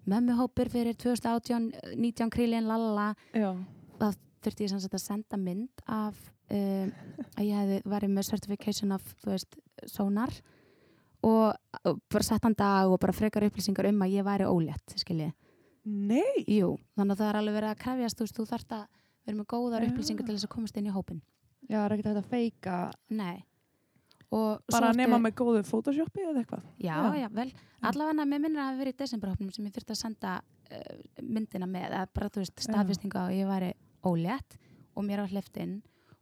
mömmuhópur fyrir 2018 19 krílin lalala Já. þurfti ég sem sagt að senda mynd af um, að ég hefði værið með certification of, þú veist, sonar og, bara sett hann dag og bara frekar upplýsingar um að ég væri ólétt, skiljið. Nei. Jú, þannig að það er alveg verið að krefjast, þú veist, þú þarft að vera með góðar upplýsingar til þess að komast inn í hópin. Já, það er ekkert að feika. Nei. Og Bara ertu- nema með góðu photoshopi eða eitthvað. Já, Já. já, vel. Allavega með minnir að hafa verið í desemberhópnum sem ég þurfti að senda uh, myndina með, eða bara, þú veist, staðfestinga og ég væri ólétt og mér var hleyft inn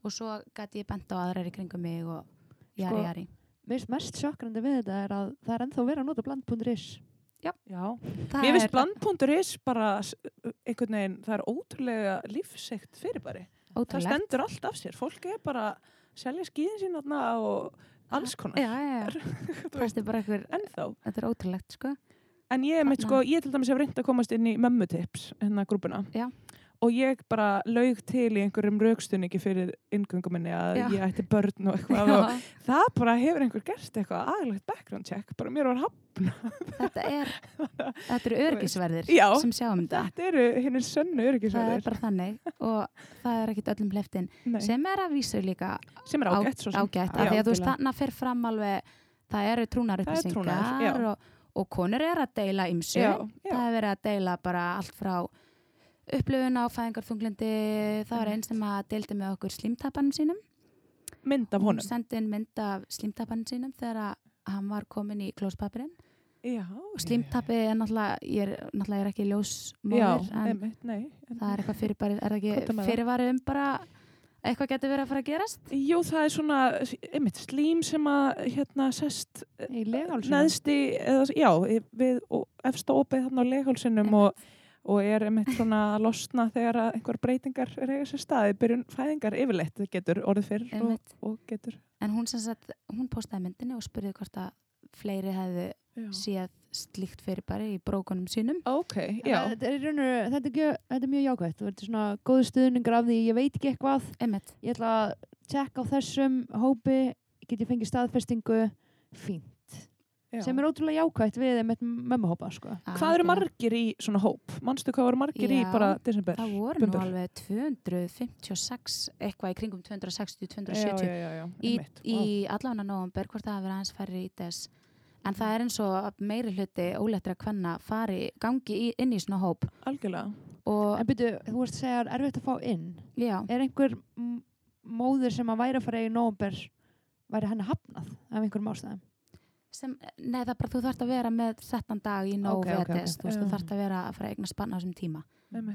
og svo gæti ég bent á aðrar í kringum mig og jari, Sko, jari. Mér finnst mest sjokkandi við þetta er að það er ennþá verið að nota bland.is. Já. Það Mér finnst er bland.is bara einhvern veginn, það er ótrúlega lífsegt fyrirbæri. Það ótrúlegt. stendur allt af sér. Fólk er bara selja skíðin sín þarna og alls konar. Já, já, já. Þú Það veist, er bara einhver, ennþá. þetta er ótrúlegt, sko. En ég, Þarna. sko, ég til dæmis hef reynd að komast inn í mömmutips, hérna grúpuna. Já. Og ég bara laug til í einhverjum raukstunningi fyrir inngöngum minni að Já. ég ætti börn og eitthvað. Og það bara hefur einhver gert eitthvað aðlegt background check. Bara mér var hafna. þetta er, þetta eru örgisverðir Já. sem sjáum þetta. Þetta eru hinnir sönnu Það er bara þannig og það er ekkit öllum hleyftin Sem, er að vísu líka sem er ágætt sem. ágætt af því að þú veist algjörlega. þarna fyrir fram alveg það eru trúnar Það er trúnaður, já. upplýsingar og, og konur er að deila ymsu það er verið að deila bara allt frá upplifun á fæðingarþunglindi það var einn sem að deildi með okkur slímtapanum sínum Mynd af hún honum. sendi inn mynd af slímtapanum sínum þegar hann var komin í klóspapirinn Já. og slímtapi er náttúrulega ég er náttúrulega er ekki ljósmóður en nei. það er eitthvað fyrirbæri er ekki með það? fyrirvari um bara eitthvað getur verið að fara að gerast Jú, það er svona, einmitt, slím sem að hérna sest Í leghálsinum. neðst í, eða, já, við og efsta opið þarna á leghálsinum og, og er einmitt svona að losna þegar að einhver breytingar er eiga sér staði, byrjun fæðingar yfirleitt það getur orðið fyrr og, og getur. En hún, sem sagt, hún postaði myndinni og spurði hvort að fleiri hefðu séð slíkt fyrirbæri í brókunum sínum. Ok, Þannig já, að Þetta er, í raun og veru- þetta, er, gjöf- þetta er mjög jákvæmt. Þú verður svona góðu stuðningur af því ég veit ekki eitthvað. Einmitt. Ég ætla að tjekka á þessum hópi. Get ég fengið staðfestingu? Fínt. Já. sem er ótrúlega jákvægt við einmitt mömmuhópa sko. Hvað eru margir í svona hóp? Manstu hvað eru margir í Já, bara desember? Það voru Bumbur? nú alveg 256, eitthvað í kringum 260, já, 270 já, já, já, í, einmitt, í vá. allavega nóvember, hvort það verið aðeins færri í des. En það er eins og meiri hluti ólettra kvenna fari, gangi í, inn í svona hóp. Algjörlega. Og En byrju, þú veist að segja að erfitt að fá inn já, er einhver m- móðir sem að væri að fara í nóvember væri henni hafnað af einhverjum ástæðum sem, nei það er bara þú þarft að vera með settan dag í nóg Ok, okay, ok, ok. þú þarft að vera að fara að eigna spanna á þessum tíma.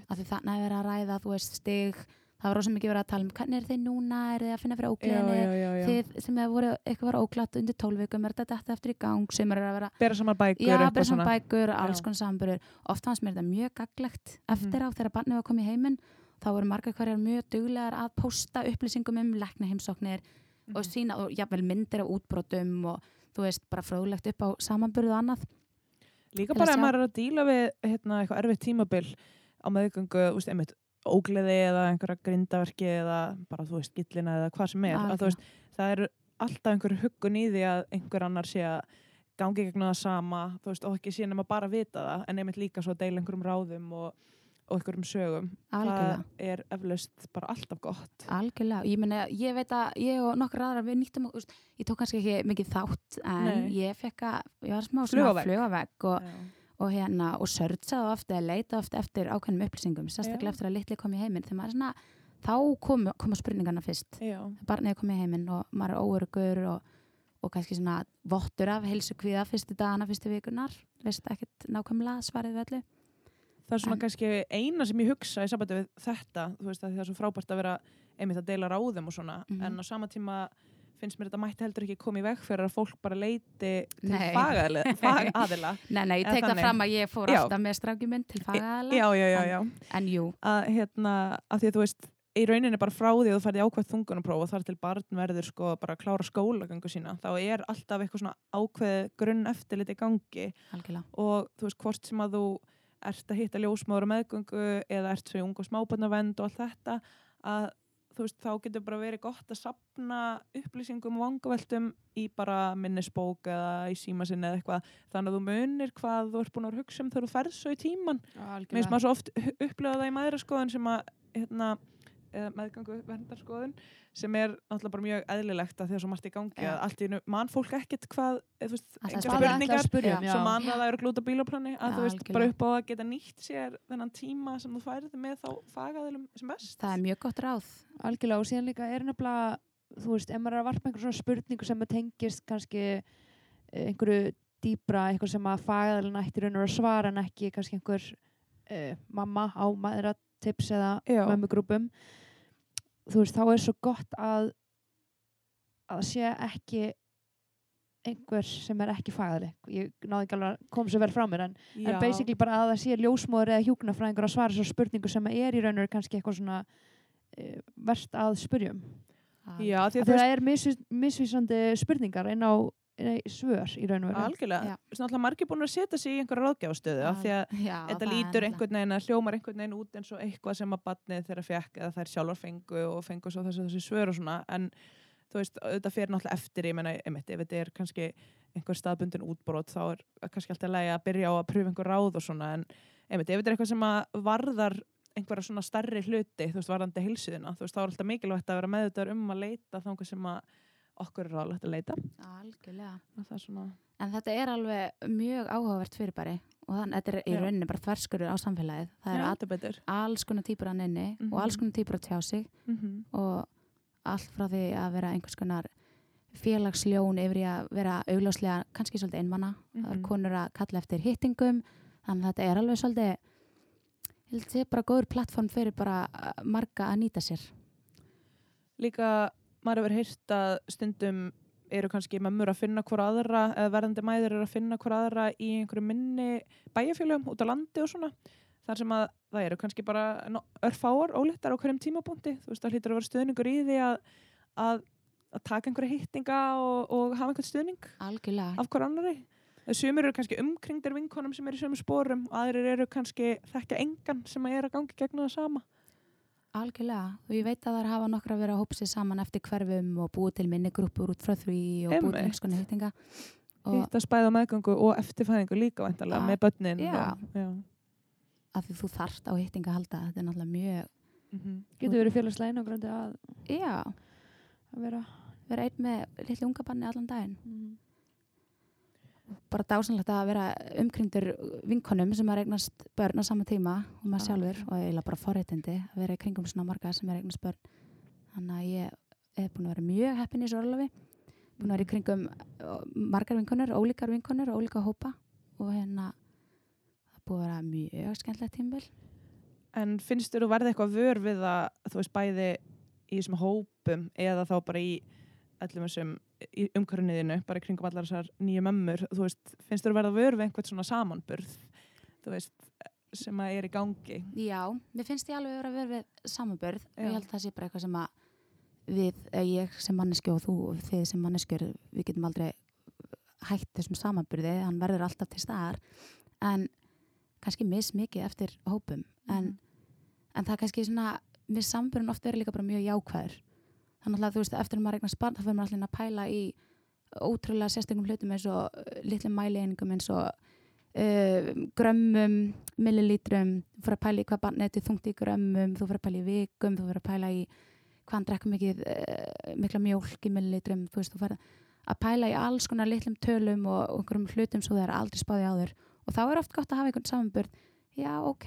Af því þannig að vera að ræða, þú veist, stig, það var rosa mikið verið að tala um hvernig er þið núna, er þið að finna fyrir ógleðinni, þið sem hefur voru eitthvað var óglatt undir tólvikum, er þetta eftir í gang, sem er að vera Bera saman bækur, Já, svona svona. bækur, alls konar samburður. Oft fannst mér þetta mjög gaglegt eftir Mhm. á þegar barnið var komið heiminn. Þá voru margar hverjar mjög duglegar að posta upplýsingum um lekna heimsóknir og Mhm. sína, og jafnvel myndir af útbrotum og þú veist, bara fróðlegt upp á samanburðu annað. Líka bara að maður er að díla við hérna, eitthvað erfitt tímabil á meðgöngu, þú veist, einmitt ógleði eða einhverja grindaverki eða bara, þú veist, gillina eða hvað sem er. Að, þú veist, það er alltaf einhver huggun í því að einhver annar sé að gangi gegnum það sama, þú veist, og ekki sé nema bara að vita það, en einmitt líka svo að deila einhverjum ráðum og, og einhverjum sögum. Algjörlega. Það er eflaust bara alltaf gott. Algjörlega, ég meina, ég veit að ég og nokkur aðra við nýttum, veist, ég tók kannski ekki mikið þátt en Nei. ég fekk að, ég var smá Flug á svona vegg. flugavegg og, og hérna, og sörtsaði ofta eða leita ofta eftir ákveðnum upplýsingum, sérstaklega eftir að litli kom í heiminn, þegar maður er svona, þá kom, koma spurningarna fyrst. Barnið komið í heiminn og maður er óörugur og, og kannski svona vottur af heilsu kviða fyrstu dagana, fyrstu vikunar veist ekkert nákvæmlega svarið við öllu Það er svona En- kannski eina sem ég hugsa í sambandi við þetta, þú veist það er svo frábært að vera einmitt að deila ráðum og svona, Mhm. en á sama tíma finnst mér þetta mætti heldur ekki koma í veg fyrir að fólk bara leiti til fagaðila, fagaðila. Nei, nei, ég tek það fram að ég fór Já. alltaf með strákjum minn til fagaðala Já, já, já, já. en jú, Að hérna, að því að þú veist, í rauninni bara frá því að þú færði ákveð þungunapróf og þar til barn verður sko bara að klára skólagöngu sína, þá er alltaf eitthvað svona ákveð grunn eftirlit í gangi algjörlega og þú veist hvort sem að þú ert að hitta ljósmáður og meðgöngu eða ert svo ung og smábarnavend og allt þetta að þú veist þá getur bara verið gott að sapna upplýsingum og vangaveltum í bara minnisbók eða í síma sinni eða eitthvað. Þannig að þú munir hvað þú ert búin að hugsa um þegar þú ferð svo í tíman Mér finnst maður svo oft upplega það í maðuraskoðun sem að hérna, meðgangu verndarskoðun sem er náttúrulega bara mjög eðlilegt að því að svo margt í gangi Já. að allt í einu mann fólk ekkert hvað eða, er spurningar um, Já. svo mann að það eru glúta bílaplani að Já, þú veist bara algjörlega. upp á að geta nýtt sér þennan tíma sem þú færið með þá fagaðilum sem best það er mjög gott ráð algjörlega og síðan líka er nefnilega þú veist, ef maður er að varpa einhver svona spurningu sem að tengist kannski eh, einhverju dýbra, eitthvað sem að fagaðalinn ætti maðuratips eða mömmugrúpum. Þú veist, þá er svo gott að að sé ekki einhver sem er ekki fagaðli ég náði ekki alveg að koma svo vel frá mér en, en basically bara að það sé ljósmóður eða hjúknarfræðingur að svara svo spurningu sem er í raun og veru kannski eitthvað svona uh, verst að spurjum Já, að það er misvísandi spurningar inn á í svör í raun og veru. Algjörlega, veist náttúrulega margir búin að setja sig í einhverja ráðgjafastöðu af því að Já, þetta lítur einhvern veginn að hljómar einhvern veginn út eins og eitthvað sem að badnið þeirra fekk eða þær sjálfar fengu og fengu svo þessi, þessi svör og svona. En þú veist, auðvitað fyrir náttúrulega eftir ég menna, einmitt, ef þetta er kannski einhver staðbundin útbrot þá er kannski alltaf lægi að byrja á að pröfa einhver ráð og svona. En einmitt, ef þetta er eitthvað sem varðar einhverja svona starri hluti, þú veist, varðandi hilsuðina, þú veist, þá er alltaf mikilvægt að vera meðvitaður um að leita þangað sem að okkur er ráðlegt að leita algjörlega og það svona, En þetta er alveg mjög áhugavert fyrirbæri og þannig þetta er í rauninni bara þverskurður á samfélagið. Það er já, all, alls konar típur að nynni Mhm. og alls konar típur að tjá sig mm og allt frá því að vera einhvers konar félagsljón yfir í að vera augljóslega kannski svolítið einmanna. Það er Mhm. konur að kalla eftir hittingum þannig að þetta er alveg svolítið ég held að þetta er bara góður plattform fyrir bara uh, marga að nýta sér. líka maður hefur heyrt að stundum eru kannski mömmur að finna hvora aðra eða verðandi mæður eru að finna hvora aðra í einhverju minni bæjarfélögum út á landi og svona þar sem að það eru kannski bara örfáar óléttar á hverjum tímapunkti þú veist það hlýtur að vera stuðningur í því að, að, að taka einhverja hittinga og, og hafa einhvern stuðning Algjörlega. af hver annari Sumir eru kannski umkringdir vinkonum sem eru í sömu spórum og aðrir eru kannski þekkja engan sem er að gangi gegn það sama Algjörlega, og ég veit að það er hafa nokkra að hópa sig saman eftir hverfum og búið til minni grúpur út frá því og búið til Einmitt. einhvers konar hittinga og hittast bæði á meðgangu og eftirfæðingu líka væntalega Ah, með börnin já. og, já. að því þú þarft á hittinga að halda þetta er náttúrulega mjög, Mhm. Getur verið félagslega einangrandi að, já að vera vera einn með litlu unga banni allan daginn mm. Bara dásanlegt að vera umkringdur vinkonum sem er eignast börn á sama tíma og maður Já. sjálfur og eiginlega bara forréttindi að vera í kringum svona marga sem er eignast börn. Þannig að ég er búin að vera mjög heppin í þessu orlofi búin að vera í kringum uh, margar vinkonur, ólíkar vinkonur ólíka hópa og hérna það búið að vera mjög skemmtilegt tímbil En finnst þú verði eitthvað vör við að þú veist bæði í þessum hópum eða þá bara í öllum þessum í umhverfniðinu, bara kringum allar þessar nýju mömmur, þú veist, finnst þér þú verða vör við einhvern svona samanburð, veist, sem að er í gangi? Já, mér finnst ég alveg vera að vera við samanbörð og Já. ég held að það sé bara eitthvað sem að við, eh, ég sem manneski og þú og þið sem manneskjur, við getum aldrei hætt þessum samanbyrði, hann verður alltaf til staðar. En kannski mismikið eftir hópum. En, en það kannski svona við samanbyrðin ofta er líka bara mjög jákvæður þannig að þú veist, eftir að maður eignast barn þá fyrir maður allir að pæla í ótrúlega sérstökum hlutum eins og litlum mælieiningum eins og uh, grömmum, millilítrum. Þú fyrir að pæla í hvað barnið er þungt í grömmum þú fyrir að pæla í vikum, þú fyrir að pæla í hvað hann drekka mikið uh, mikla mjólk í millilítrum. Þú veist, þú fyrir að pæla í alls konar litlum tölum og, og einhverjum hlutum svo það er aldrei spáði áður og þá er oft gott að hafa einhvern samanburð. Já, ok,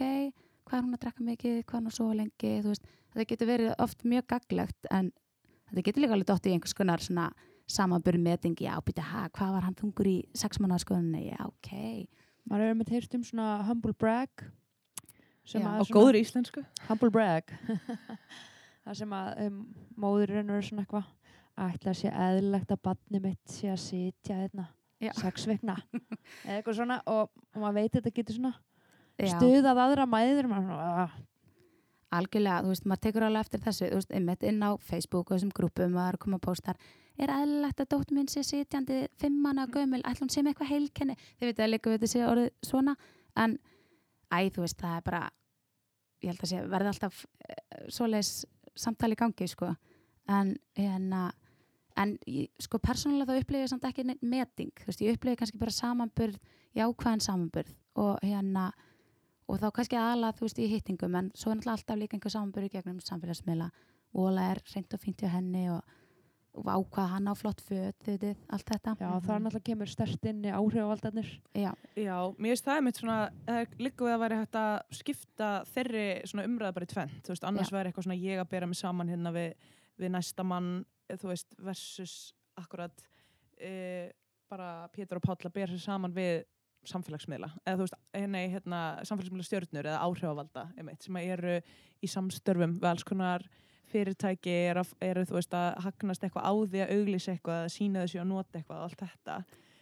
hvað er hún að drekka mikið hvað er hún að sofa lengi, þú veist. Það getur verið oft mjög gaglegt en þetta getur líka alveg dótt í einhvers konar svona samanburð meting, já, býta, ha, hvað var hann þungur í sex mánuða skoðunni, já, ok maður er með heyrt um svona humble brag sem Já. að Og góður í íslensku? humble brag það sem að um, móðurinn er svona eitthvað ætla að sé eðlilegt að badni mitt sé að sitja hérna Já. sex vikna eða eitthvað svona og, og maður veit þetta getur svona stuðað aðra mæður maður svona, "Ah." Algjörlega, þú veist, maður tekur alveg eftir þessu þú veist, einmitt inn á Facebook og þessum grúpum maður að koma að póstar. Er eðlilegt að dóttur mín sé sitjandi fimmana gömul, ætlum sé með eitthvað heilkenni? Þið veit að líka við þetta sé orðið svona. En, æ, þú veist, það er bara ég held að sé, verði alltaf uh, svoleiðis samtali gangi sko, en hérna en ég- sko, persónulega þá upplifið ég samt ekki neitt meting, þú veist, ég upplifið kannski bara samanburð, jákvæðan samanburð og hérna og þá kannski aðalega þú veist í hittingum en svo er náttúrulega alltaf líka einhver samanbyrju gegnum samfélagsmiðla. Vola er reynd og fínt hjá henni og, og ákvað hann á flott föt þið veit, allt þetta. Já það er náttúrulega kemur stert inn í áhrifavaldarnir. Já, Já, mér finnst það einmitt svona, er líka við að væri hægt að skipta þeirri svona umræða bara í tvent, þú veist, annars væri eitthvað svona ég að bera mig saman hérna við, við næsta mann, þú veist, versus akkurat e, bara Pétur og Páll að bera sér saman við samfélagsmiðla, eða þú veist, eh, nei, hérna, samfélagsmiðla stjórnur eða áhrifavalda, einmitt, sem eru í samstörfum við alls konar fyrirtæki eru, eru þú veist, að hagnast eitthvað á því að auglýsa eitthvað, að sína þessu að nota eitthvað og allt þetta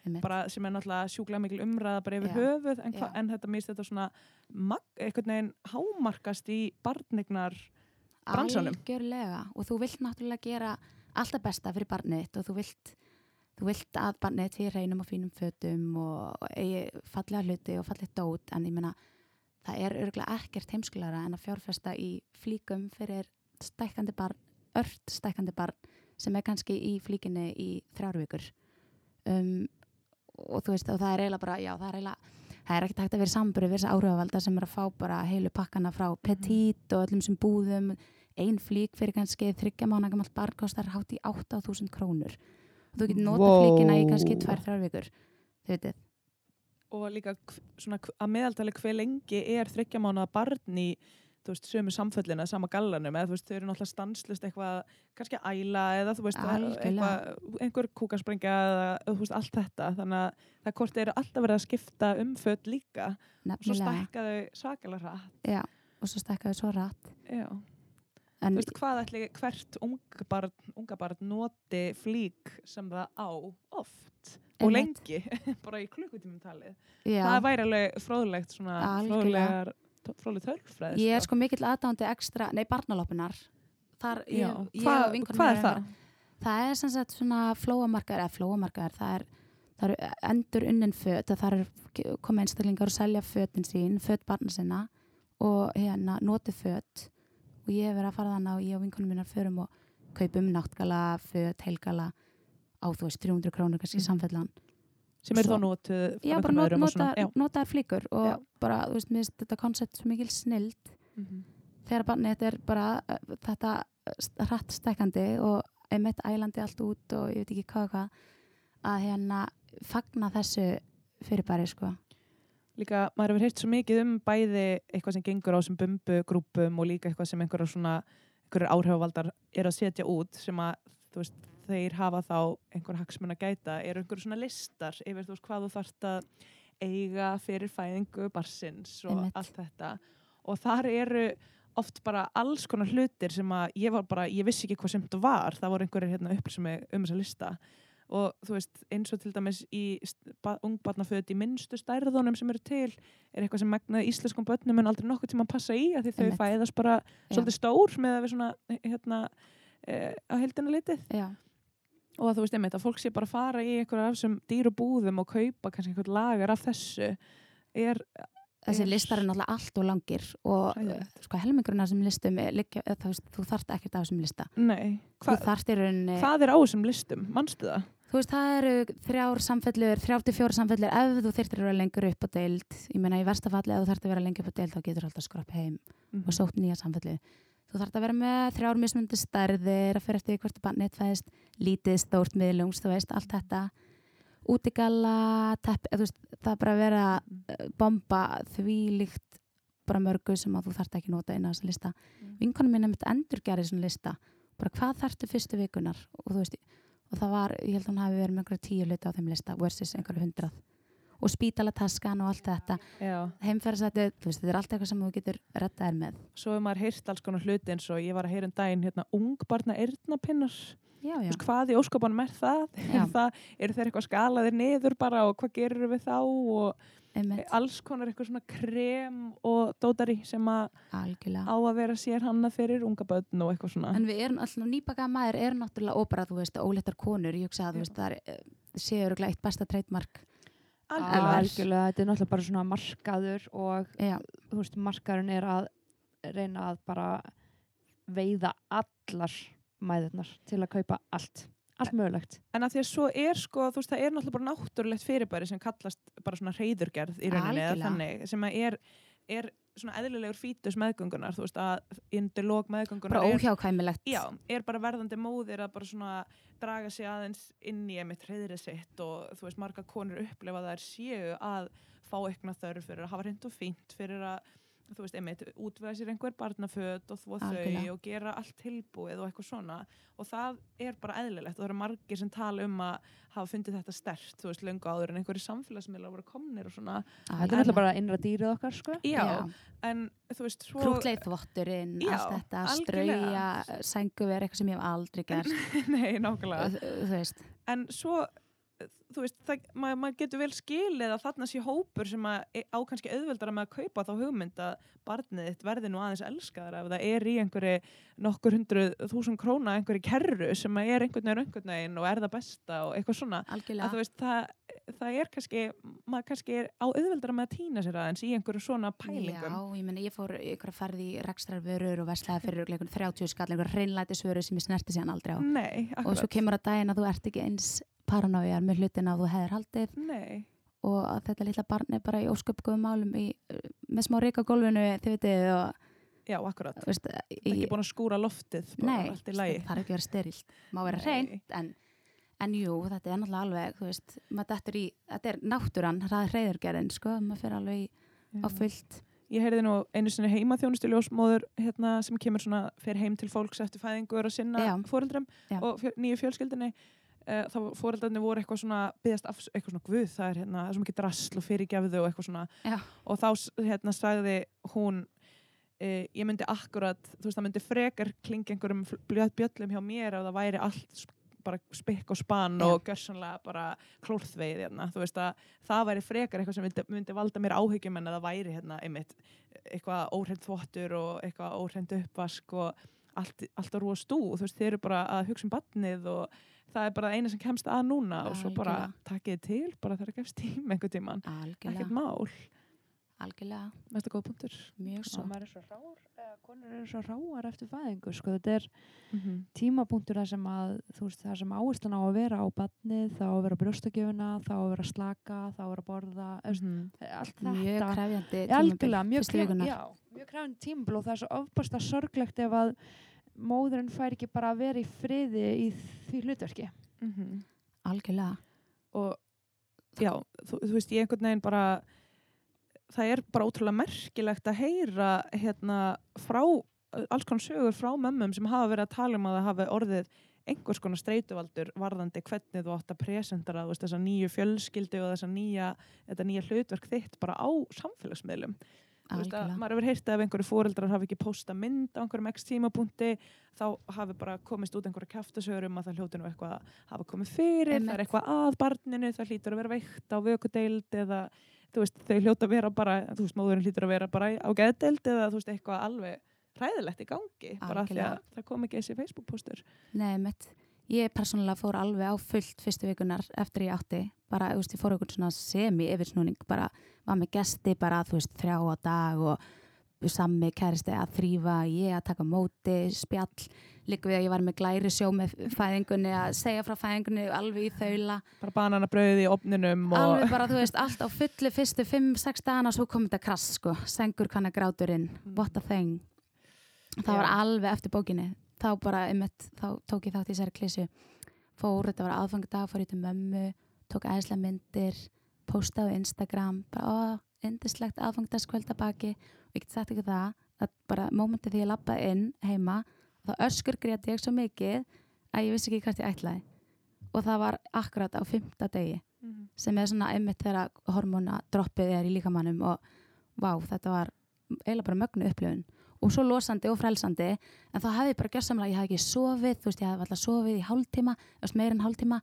einmitt. bara sem er náttúrulega sjúklega mikil umræða bara yfir Já. höfuð en, hva, Já. en þetta mist þetta svona mag, einhvern veginn hámarkast í barnignar bransanum. Algjörlega og þú vilt náttúrulega gera alltaf besta fyrir barnið og þú vilt, þú vilt að barnið fyrir reynum og fínum fötum og eigi fallega hluti og fallega dót en ég meina það er örgulega ekkert heimskulega en að fjárfesta í flíkum fyrir stækkandi barn, ört stækkandi barn sem er kannski í flíkinni í þrjár vikur. Um, og þú veist og það er eiginlega bara, já það er eiginlega það er ekkert hægt að vera samburi við þessa áhrifavalda sem er að fá bara heilu pakkana frá Petit og öllum sem búðum. Ein flík fyrir kannski þryggja mánu gamalt barn kostar hátt í 8.000 krónur. og þú getur nota Vó. flíkina í kannski 2-3 vikur þau veitir, og líka svona að meðaltali hver lengi er þryggja mánuða barn í þú veist, sömu samfellina, sama gallanum eða þú veist, þau eru náttúrulega stanslust eitthvað kannski að æla eða þú veist eitthvað, einhver kúkasprengja eða þú veist, allt þetta, þannig að það hvort eru alltaf verið að skipta um föt líka. Og svo nefnilega. stækka þau svakalega hratt. Já, og svo stækkaðu svo rætt Já. En Þú veist, hvað ætli hvert unga barn, unga barn noti flík sem það á oft og lengi, bara í klukkutímum talið. já, Það væri alveg fróðlegt svona, fróðlegar, fróðleg tölfræði. ég er sko mikill aðdándi ekstra, nei barnaloppunar þar, ég, ég vinkonur hvað er það? það er sem sagt svona flóamarkaður eða flóamarkaður, það er það eru endur unnin föt að það eru koma einstaklingar og selja fötin sín föt barna sinna og hérna noti föt og ég hef verið að fara þannig og ég og vinkonum mínar förum og kaupum náttgala, föt, heilgala á þú veist 300 krónur kannski Mhm. samfellan sem Svo- þá notuð frá Já, bara not, notaðar notaðar flíkur og Já. bara, þú veist, mér finnst þetta koncept svo mikil snild Mhm. þegar barnið þetta er bara þetta hratt stekkandi og einmitt ælandi allt út og ég veit ekki hvað hvað að hérna fagna þessu fyrirbæri sko. Líka, maður hefur heyrt svo mikið um bæði eitthvað sem gengur á þessum bumbugrúpum og líka eitthvað sem einhverjar svona einhverjar áhrifavaldar er að setja út sem að, þú veist, þeir hafa þá einhver hagsmun að gæta, eru einhverjum svona listar yfir þú veist hvað þú þarft að eiga fyrir fæðingu barsins og Einmitt. allt þetta? Og þar eru oft bara alls konar hlutir sem að ég var bara, ég vissi ekki hvað sem þetta var. Það voru einhverjir hérna upplýsum um þessa lista og þú veist, eins og til dæmis í ungbarnaföt í minnstu stærðunum sem eru til, er eitthvað sem megnaði íslenskum börnum en aldrei nokkuð tíma að passa í af því þau fæðast bara Já. svolítið stór með að við svona hérna e, á heildina litið Já, og að þú veist einmitt að fólk sé bara að fara í einhverjar af þessum dýru búðum og kaupa kannski einhvern lagar af þessu er þessi listar er náttúrulega allt og langir og Hræðilegt. sko helmingurinn af þessum listum liggja, þú, veist, þú þarft ekkert af þessum lista nei, hva, þú þarft í rauninni hvað er á þessum listum, manstu það? Þú veist, það eru þrjár samfellur, þrjár til fjóra samfellur ef þú þyrftir að vera lengur upp á deild. Ég meina í versta falli ef þú þarft að vera lengur upp á deild þá getur alltaf skropp heim Mhm. og sótt nýja samfellu. Þú þarft að vera með þrjár mismundi stærðir að fyrir eftir því hvort barnið fæðist, lítið, stórt, miðlungs, þú veist, allt þetta. Útigalla, teppi, eða þú veist, það er bara að vera Mhm. að bomba því líkt bara mörgu sem að þú þarft ekki nota inn á þessa lista. Mhm. Vinkonum Og það var, ég held að hún hafi verið með einhverja tíu hluti á þeim lista versus einhverju hundrað. Og spítalataskan og allt þetta. Já, Heimferðsætti, þú veist, þetta er allt eitthvað sem þú getur rettaðir með. svo hefur maður heyrt alls konar hluti eins og ég var að heyra um daginn hérna ungbarna veist, hvað í óskopanum er það? Já. Er það eru þeir eitthvað skalaðir niður bara og hvað gerir við þá og Einmitt, alls konar eitthvað svona krem og dótari sem að algjörlega. á að vera sér hannað fyrir unga börn og eitthvað svona En við erum alltaf nýbakaða maður, erum náttúrulega óbara, þú veist, óléttar konur. Ég hugsa að, þú veist, það er, eh, séu örgulega eitt besta treytmark. Algjörlega. Algjörlega, þetta er náttúrulega bara svona markaður og Já, þú veist, markaðurinn er að reyna að bara veiða allar mæðurnar til að kaupa allt, allt mögulegt. En að því að svo er sko, þú veist, það er náttúrulega bara náttúrulegt fyrirbæri sem kallast bara svona reyðurgerð í rauninni eða þannig, sem að er, er svona eðlilegur fítus meðgöngunar, þú veist, að undir lók meðgöngunar bara er, óhjákvæmilegt. já, er bara verðandi móðir að bara svona draga sig aðeins inn í einmitt reyðrið sitt og þú veist, marga konur upplefa að þær séu að fá aukna þörf fyrir að hafa hreint og fínt, fyrir að þú veist, einmitt, útvega sér einhver barnaföt og þvó þau og gera allt tilbúið og eitthvað svona. Og það er bara eðlilegt. Og það eru margir sem tala um að hafa fundið þetta stert, þú veist, löngu áður en einhverju samfélagsmiðlar voru komnir og svona. Þetta er náttúrulega bara innra dýrið okkar, sko. já, en þú veist, svo Já, allt þetta, strauja, sænguver, eitthvað sem ég hef aldrei gert. nei, nákvæmlega. Þú veist, en svo þú veist, það, maður, maður getur vel skilið að þarna sé hópur sem að, e, á kannski auðveldara með að kaupa þá hugmynd að barnið þitt verði nú aðeins elskaðar ef það er í einhverju nokkur hundruð þúsund króna einhverju kerru sem að er einhvern veginn einhvern veginn og er það besta og eitthvað svona. Að algjörlega. þú veist, það, það er kannski maður kannski er á auðveldara með að týna sér aðeins í einhverju svona pælingum. Já, ég menna, ég fór ykkur að ferði í rekstrarvörur og verslaði fyrir einhvern 30 skall, einhver paranójar með hlutin að þú hefðir haldið. Nei, og að þetta litla barn er bara í ósköpgóðum málum í, með smá á gólfinu, þið vitið, og, já, akkurat. Veist, ekki búin að skúra loftið Nei, í það er ekki að vera sterilt, má vera hreint, en, en jú, þetta er náttúrulega alveg, veist, í, þetta er náttúran, það er hreyðurgerðin, sko, maður fyrir alveg í, á Já. fullt. Ég heyrði nú einu sinni heima þjónustu ljósmóður hérna, sem kemur svona fyrir heim til fólks eftir fæðingur og sinna Já. og fjö, nýju fjölskyldinni þá fóreldrarnir voru eitthvað svona byggast af eitthvað svona guð það er hérna, er svo mikið drasl og fyrirgefðu og eitthvað svona. Já. og þá hérna sagði hún uh, ég myndi akkurat, þú veist það myndi frekar klinga einhverjum bjöllum hjá mér ef það væri allt bara spikk og spann og gjörsanlega bara klórþveið hérna, þú veist að það væri frekar eitthvað sem myndi, myndi valda mér áhyggjum en að það væri hérna einmitt eitthvað óhreint þvottur og eitthvað óhreint uppvask og allt, allt að rúa stú, þú veist, þeir eru bara að hugsa um badnið og það er bara eina sem kemst að núna og svo bara Algjörlega. takkið til bara þegar gefst tím einhver tíman, ekkert Algjörlega, mál. Algjörlega, mesta góð punktur. Mjög og svo. maður er svo rár, eða konur eru svo ráar eftir fæðingu, sko, þetta er mm -hmm. tímapunktur þar sem að þú veist, þar sem áherslan á að vera á badnið þá að vera brjóstakjöfuna, þá að vera að slaka þá að vera að borða, mm allt þetta. mjög krefjandi algjörlega, mjög, fyrstu kref, vikunar. já, mjög krefandi tímabil og það er svo ofbasta sorglegt ef að móðurinn fær ekki bara að vera í friði í því hlutverki. Algjörlega. Og já, þú, þú veist, ég einhvern veginn bara það er bara ótrúlega merkilegt að heyra hérna frá alls konar sögur frá mömmum sem hafa verið að tala um að það hafi orðið einhvers konar streytuvaldur varðandi hvernig þú átt að presentara þessa nýju fjölskyldu og þessa nýja, þetta nýja hlutverk þitt bara á samfélagsmiðlum að maður hefur heyrt að ef einhverju fóreldrar hafi ekki posta mynd á einhverjum x tímapunkti þá hafi bara komist út einhverju kæftasögur um að það hljóti nú eitthvað að hafa komið fyrir, það Einmitt. er eitthvað að barninu, það hlýtur að vera veikt á vökudeild eða þú veist, þau hljóta að vera bara, þú veist, móðurinn hlýtur að vera bara á geðdeild eða þú veist, eitthvað alveg hræðilegt í gangi, bara af því að það kom ekki þessi Facebook-postur. nei mitt ég persónulega fór alveg á fullt fyrstu vikunar eftir ég átti, bara, ég fór einhvern svona semi-yfirsnúning, bara var með gesti bara, þú veist, þrjá á dag og sami kæristi að þrýfa ég að taka móti, spjall. Líka við að ég var með glæri sjó með fæðingunni að segja frá fæðingunni alveg í þaula. Bara bananabrauðið í opninum og alveg bara, þú veist, allt á fullu fyrstu 5-6 dagana og svo kom þetta krass sko, sengur kannar gráturinn, what a thing? Það var Já. alveg eftir bókinni. Þá bara, einmitt, þá tók ég þátt í þessari klísu fór, þetta var aðfangadag fór ég til mömmu, tók æðislega myndir postaði á Instagram bara, ó, indislegt aðfangdagskvölda baki. Og ég get sagt ekki það að bara mómentið því ég lappaði inn heima þá öskur grét ég svo mikið að ég vissi ekki hvert ég ætlaði. Og það var akkurat á fymta degi Mhm. sem er svona einmitt þegar hormóna droppið er í líkamannum og vá, þetta var eiginlega bara mögnu upplifun. Og svo losandi og frelsandi en þá hefði ég bara gjörsamlega, ég hafði ekki sofið þú veist, ég hafði alltaf sofið í hálftíma eða meir en hálftíma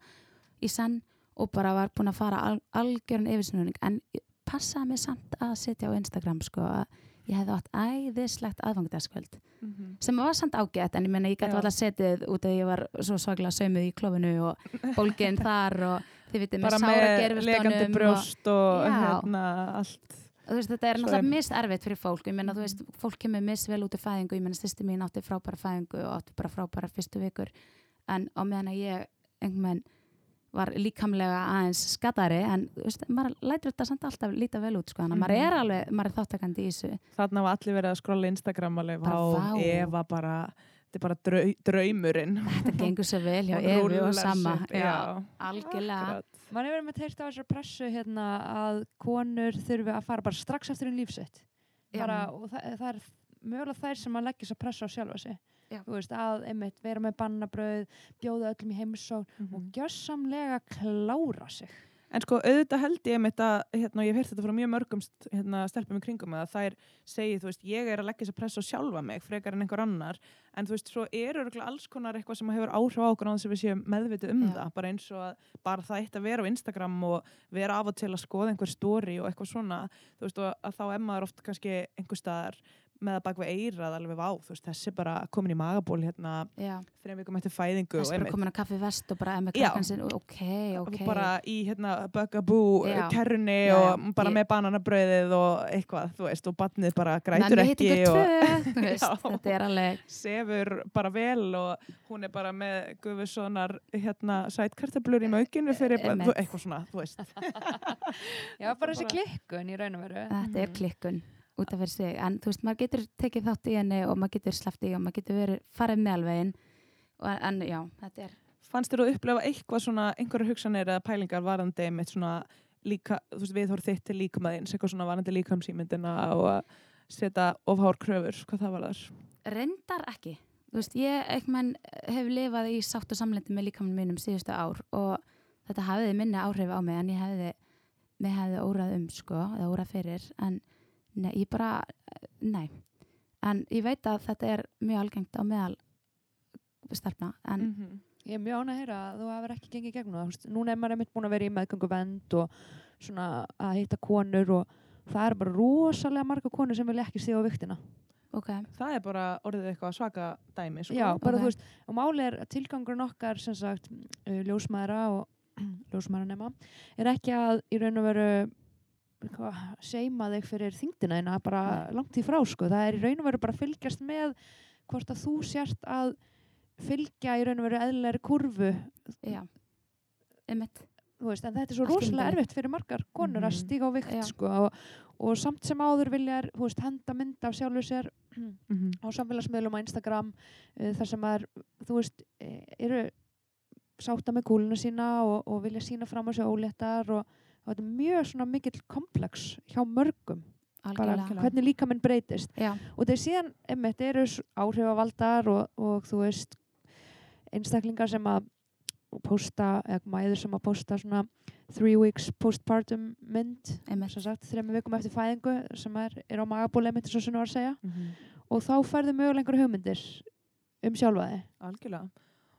í senn og bara var búin að fara al algjörn yfirsnúning en passaði mig samt að setja á Instagram sko að ég hefði átt æðislegt aðfangdaskvöld Mhm. sem var samt ágætt en ég meina ég gæti alltaf setið út að ég var svo svaglega saumuð í klófinu og bólginn þar og þið vitið með Bara sára með gerfistónum legandi og, brjóst og Já. hérna allt. og þú veist, þetta er náttúrulega er- miservitt fyrir fólk ég meina, þú Mhm. veist, fólk kemur misvel út af fæðingu ég meina, sýsti mín átti frábæra fæðingu og átti bara frábæra fyrstu vikur en á meðan að ég einhvern veginn var líkamlega aðeins skadari en þú veist, maður lætur þetta samt alltaf líta vel út sko, þannig að maður Mhm. er alveg, maður er þáttakandi í þessu Þarna var allir verið að skrolla Instagram alveg, vá. Eva bara, þetta er bara drau, draumurinn. þetta gengur svo vel hjá Hún Evi og sama sig, já, algjörlega. Man hefur með teirt á þessar pressu hérna að konur þurfi að fara bara strax eftir einn lífsitt. Já. Bara, og það, það er mögulega þær sem að leggja að pressa á sjálfa sig. Veist, að einmitt vera með bannabrauð, bjóða öllum í heimsókn og Mhm. gjössamlega klára sig. En sko auðvitað held ég einmitt að, hérna, og ég hef heyrt þetta frá mjög mörgum hérna, stelpum í kringum að þær segi, þú veist, ég er að leggja að pressa á sjálfa mig frekar en einhver annar, en þú veist, svo er örgulega alls konar eitthvað sem hefur áhrif á okkur á þess að við séum meðvitið um Já. það, bara eins og að bara það eitt að vera á Instagram og vera af og til að skoða einhver story og eitthvað svona, þú veist, og að þá er maður oft kannski einhver staðar með að bak við eirað alveg veist, þessi bara komin í magaból hérna þreim vikum eftir fæðingu þessi bara komin að kaffi vest og bara með Já. krakkan sinn ok, ok bara í hérna bugaboo kerrunni og bara ég- með bananabrauðið og eitthvað, þú veist, og batnið bara grætur ekki og þetta er alveg sefur bara vel og hún er bara með Guðvissonar hérna sætkartablur í maukinu fyrir bara, Einmitt. þú, eitthvað svona, þú veist Já, bara þessi klikkun í raun og veru. þetta er Mhm. klikkun út af fyrir sig. En þú veist, maður getur tekið þátt í henni og maður getur sleppt í og maður getur verið farið með alvegin en já, þetta er fannst þér að upplefa eitthvað svona einhverju hugsanir eða pælingar varandi með svona líka, þú veist, við þóru þitt til líkamæðins eitthvað svona varandi líkamsýmyndina og að setja ofhár kröfur, hvað það var þar reyndar ekki. Þú veist, ég einhvern hef lifað í sátt og samlendi með líkamann mínum síðustu ár og þetta hafiði minni áhrif á mig en ég hefði mig hefði órað um sko, eða órað fyrir. En nei, ég bara nei, en ég veit að þetta er mjög algengt á meðal stelpna, en -hmm. Ég er mjög ánæg að heyra að þú hefur ekki gengið gegnum það. Núna er maður einmitt búin að vera í meðgöngu vend og svona að hitta konur og það er bara rosalega marga konur sem vilja ekki stíða á viktina. ok, það er bara orðið eitthvað svaka dæmi sko. Já, bara Ok. þú veist, og máli er tilgangur okkar sem sagt, uh, ljósmaðra og ljósmaðranema er ekki að í raun og veru seima þig fyrir þingdina þína bara langt í frá sko. það er í raun og veru bara að fylgjast með hvort að þú sért að fylgja í raun og veru eðlilegri kurvu já, einmitt þú veist, en þetta er svo Allt rosalega erfitt fyrir margar konur að Mhm. stíga á vikt sko, og, og samt sem áður vilja þær, þú veist, henda mynd af sjálfu sér Mhm. á samfélagsmiðlum á Instagram uh, þar sem að þú veist, eh, eru sátta með kúluna sína og, og vilja sína fram á sig óléttar og, og þetta er mjög svona mikill komplex hjá mörgum. Bara hvernig líka minn breytist. Já, og þeir síðan, emmitt, eru áhrifavaldar og, og þú veist einstaklingar sem að posta, eða mæður sem að posta svona three weeks postpartum mynd einmitt. sem sagt, þrejum vikum eftir fæðingu sem er, er á magabóli einmitt eins og svona var að segja. Mhm. og þá færðu mögulega einhverju hugmyndir um sjálfa þig. Algjörlega.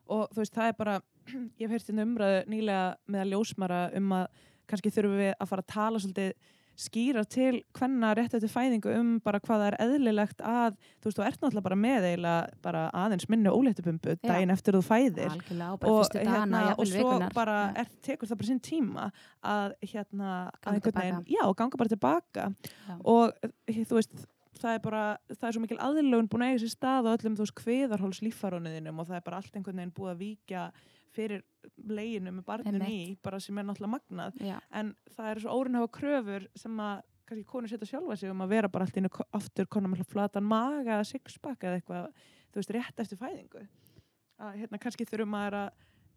Og þú veist, það er bara, ég hef heyrt inn umræðu nýlega með að ljósmara um að kannski þurfum við að fara að tala svolítið skýra til hvenna rétt eftir fæðingu um bara hvað það er eðlilegt að, þú veist, þú ert náttúrulega bara með eiginlega bara aðeins minni óléttubumbu Já. daginn eftir þú fæðir. algjörlega og Og, dagana, hérna, og svo vikunar bara er, tekur það bara sinn tíma að hérna að Ganga einhvern veginn, já, ganga bara tilbaka Já. og eh, þú veist það er bara, það er svo mikil aðlögun búin að eiga sér stað á öllum þú veist kviðarháls líffarónuðinum og það er bara allt einhvern veginn búið að víkja fyrir leginu með barninu í bara sem er náttúrulega magnað. Já, en það eru svo órinhafa kröfur sem að kannski konur setja sjálfa sig um að vera bara allt innu aftur konar með flatan maga eða sixpack eða eitthvað þú veist rétt eftir fæðingu. Að hérna kannski þurfum að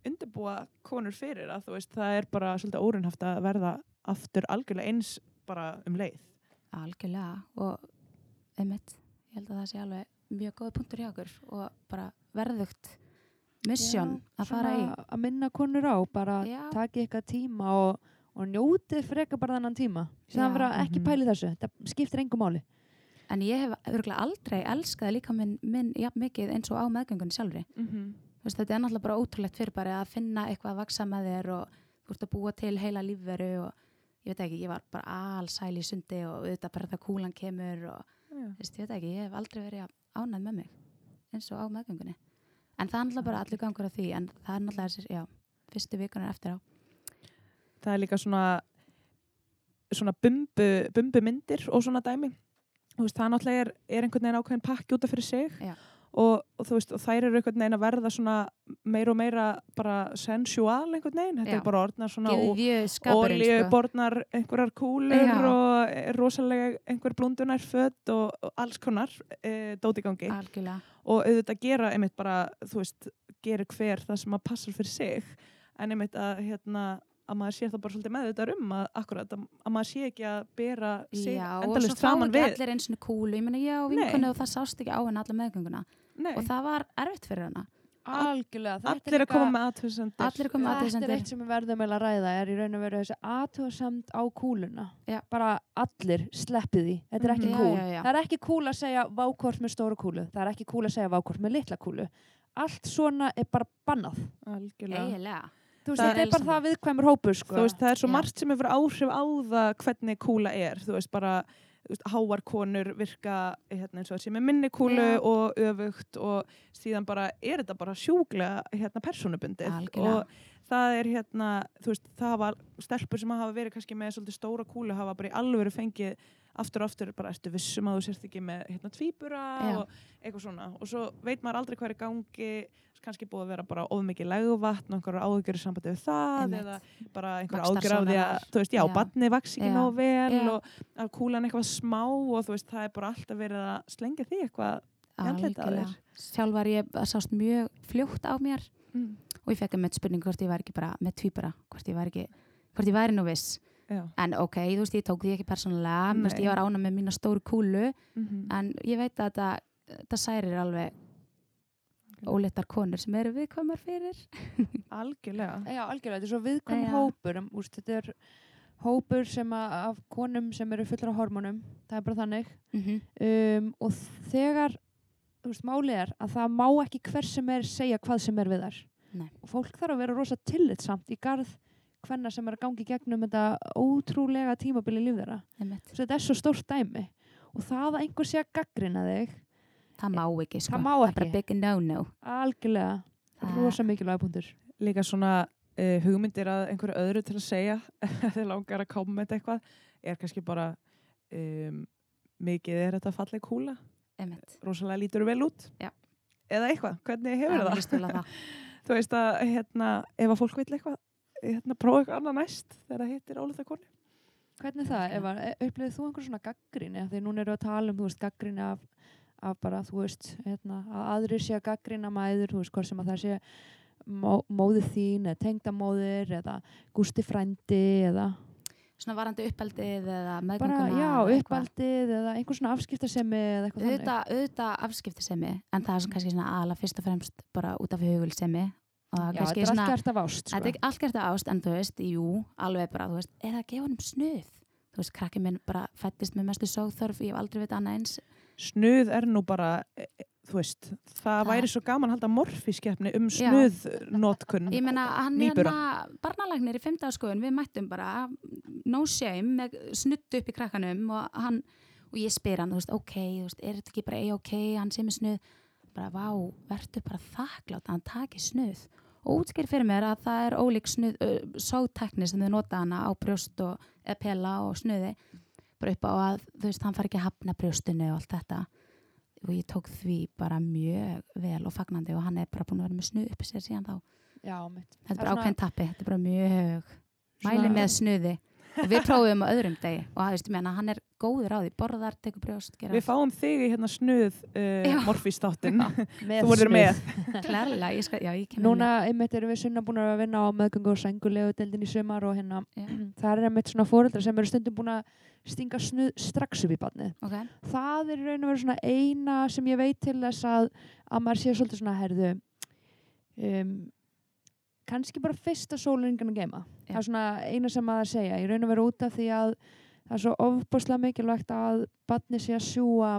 undirbúa konur fyrir að þú veist það er bara svolítið órinhaft að verða aftur algjörlega eins bara um leið. Algjörlega. Og einmitt, ég held að það sé alveg mjög góða punktur hjá okkur og bara verðugt mission Já, að fara í. að minna konur á bara taki eitthvað tíma og, og njótið freka bara þennan tíma. Sem vera ekki Mhm. pæli þessu. Þetta skiptir engum máli. En ég hef örgulega aldrei elskað líka minn, minn jafn mikið eins og á meðgöngunni sjálfri. Mm -hmm. Þú veist, þetta er náttúrulega bara ótrúlegt fyrir bara að finna eitthvað að vaksa með þér og þú ert að búa til heila lífveru og ég veit ekki, ég var bara allsæl í sundi og auðvitað bara það kúlan kemur og þú veist, ég veit ekki, ég hef aldrei verið ánæð með mig eins og á meðgöngunni en það er náttúrulega bara allir gangur á því en það er náttúrulega þessir, já, fyrstu vikunar eftir á. Það er líka svona svona bumbu, bumbu myndir og svona dæmi. Veist, það náttúrulega er, er einhvern veginn ákveðin pakki út af fyrir sig. Já. Og, og þú veist, og þær eru einhvern veginn að verða svona meira og meira bara sensual einhvern veginn, þetta Já. er bara orðnar svona skapurinn, sko. einhverjar kúlur Já. og eh, rosalega einhver blundunar fött og, og alls konar e, dóti gangi. Algjörlega, og auðvitað gera einmitt bara, þú veist, gerir hver það sem að passar fyrir sig. En einmitt að hérna að maður sé það bara svolítið með þetta um að, akkurat, að, að maður sé ekki að bera sig já, og svo fá ekki við. allir eins og kúlu, ég og Nei. vinkunni og það sást ekki á henni alla meðgönguna Nei, og það var erfitt fyrir hana algjörlega, þetta allir er að koma með aðtöðsendir Allir að koma með Þetta er athugasemdir. eitt sem við verðum að ræða er í raun og veru þessi aðtöðasamt á kúluna Já. bara allir sleppið því þetta er ekki Mhm. Já, kúl já, já. það er ekki kúl að segja vákort með stóra kúlu það er ekki kúl að segja vákort með litla kúlu allt svona er bara bannað algjörlega eiginlega þú veist, Það þetta er bara það viðkvæmur hópur sko. þú veist, það er svo Já. margt sem hefur áhrif á það hvernig kúla er þú veist, bara þú veist, háar konur virka hérna, eins og þessi með minni kúlu Já. og öfugt og síðan bara er þetta bara sjúklega hérna, personubundið og það er hérna þú veist, það var stelpur sem hafa verið kannski með svolítið stóra kúlu hafa bara í alvöru fengið aftur og aftur bara ertu vissum að þú sérst ekki með hérna tvíbura Já. og eitthvað svona og svo veit maður aldrei hvað er gangi kannski búið að vera bara of mikið legvatn og einhverjar áhugjur sambandi við það Einmitt. eða bara einhver Vaxtarsónar. ágjur á því að þú veist, já, Já. badni vaks ekki nóg vel Já. og að kúlan eitthvað smá og þú veist, það er bara alltaf verið að slengja því eitthvað andlitið á þér. Sjálf var ég, það sást mjög fljótt á mér mm. og ég fekk með spurning hvort ég var ekki bara með tvíbara, hvort ég var ekki, hvort ég væri nú viss. já. En ok, þú veist, ég tók því ekki persónulega, ég var ána með mína stóru kúlu, Mm en ég veit að þetta, þetta særir alveg óleittar konur sem eru viðkvæmar fyrir. algjörlega. Já, algjörlega, þetta er svo viðkvæmur Já. hópur. Um, úst, þetta er hópur sem að, af konum sem eru fullur af hormónum. Það er bara þannig. Mm um, og þegar veist, máli er að það má ekki hver sem er segja hvað sem er við þar Nei. og fólk þarf að vera rosa tillitsamt í garð hvenna sem er að gangi gegnum þetta ótrúlega tímabili líf þeirra. Þetta er svo stórt dæmi. Og það að einhver sé að gaggrina þig Það má ekki, sko. Það má Það er bara ekki. big no-no. algjörlega, Það- rosa mikilvæg punktur líka svona uh, hugmyndir að einhverju öðru til að segja þegar langar að koma með eitthvað er kannski bara um, mikið er þetta falleg kúla rosalega lítur vel út Já. eða eitthvað, hvernig hefur Já, það það. þú veist að hérna, ef að fólk vil eitthvað hérna, prófa eitthvað annað næst þegar það hittir ólega konu Hvernig það? Eva, upplifið þú einhver svona gaggrinni? Því núna eru að tala um, þú veist, gaggrinni af, af bara, þú veist, hérna, að aðrir sé að gaggrina mæður, þú veist, hvort sem að það sé mó, móðið þín eða tengdamóðir eða gústi frændi eða Svona varandi uppeldið eða bara, meðgönguna. já, eða uppaldið eða einhver svona afskiptasemi eða eitthvað þannig. auðvitað, afskiptisemi en það er svona kannski svona aðalega fyrst og fremst bara út af hugulsemi Já, þetta er svona allt gert af ást, sko. þetta er allt gert af ást en þú veist, jú, alveg bara þú veist, eða gefa hann snuð þú veist, krakki minn bara fættist með mestu sóþörf ég hef aldrei veit annað eins snuð er nú bara e, e, þú veist, það, Það- væri svo gaman að halda morfískefni um Já. snuðnotkun ég meina, hann er hérna barnalagnir í fimmtagaskoðun, við mættum bara no shame, með snudd upp í krakkanum og hann, og ég spyr hann þú veist, ok, þú veist, er þetta ekki bara ok, hann sé með snuð, bara vá verður bara þakklátt að hann taki snuð. Og útskýr fyrir mér að það er ólík snuð, uh, sótekni sem þau nota hana á brjóst og eða pela og snuði bara upp á að, þú veist, hann fari ekki að hafna brjóstinu og allt þetta. Og ég tók því bara mjög vel og fagnandi og hann er bara búin að vera með snuð uppi sér síðan þá. Já. Þetta er bara ákveðin tappi, þetta er bara mjög mæli með snuði. Og við prófum á öðrum degi. Og það veist, menna, hann er góður á því, borðar, tekur brjóst gera við fáum þig í hérna snuð uh, morfístáttin Með þú verður með klærlega, ég skal, já, ég kenni Núna einmitt erum við sunna búin að vinna á meðgöngu og sængulegu deildin í sumar og hérna það er einmitt svona fóreldrar sem eru stundum búin að stinga snuð strax upp í barnið. okay. Það er í raun og veru svona eina sem ég veit til þess að, að maður sé svolítið svona herðu um, kannski bara fyrsta sóluringin að geima. Það er svona eina sem maður segja. Ég raun og veru út af því að það er svo ofbúslega mikilvægt að barnið sé að sjúa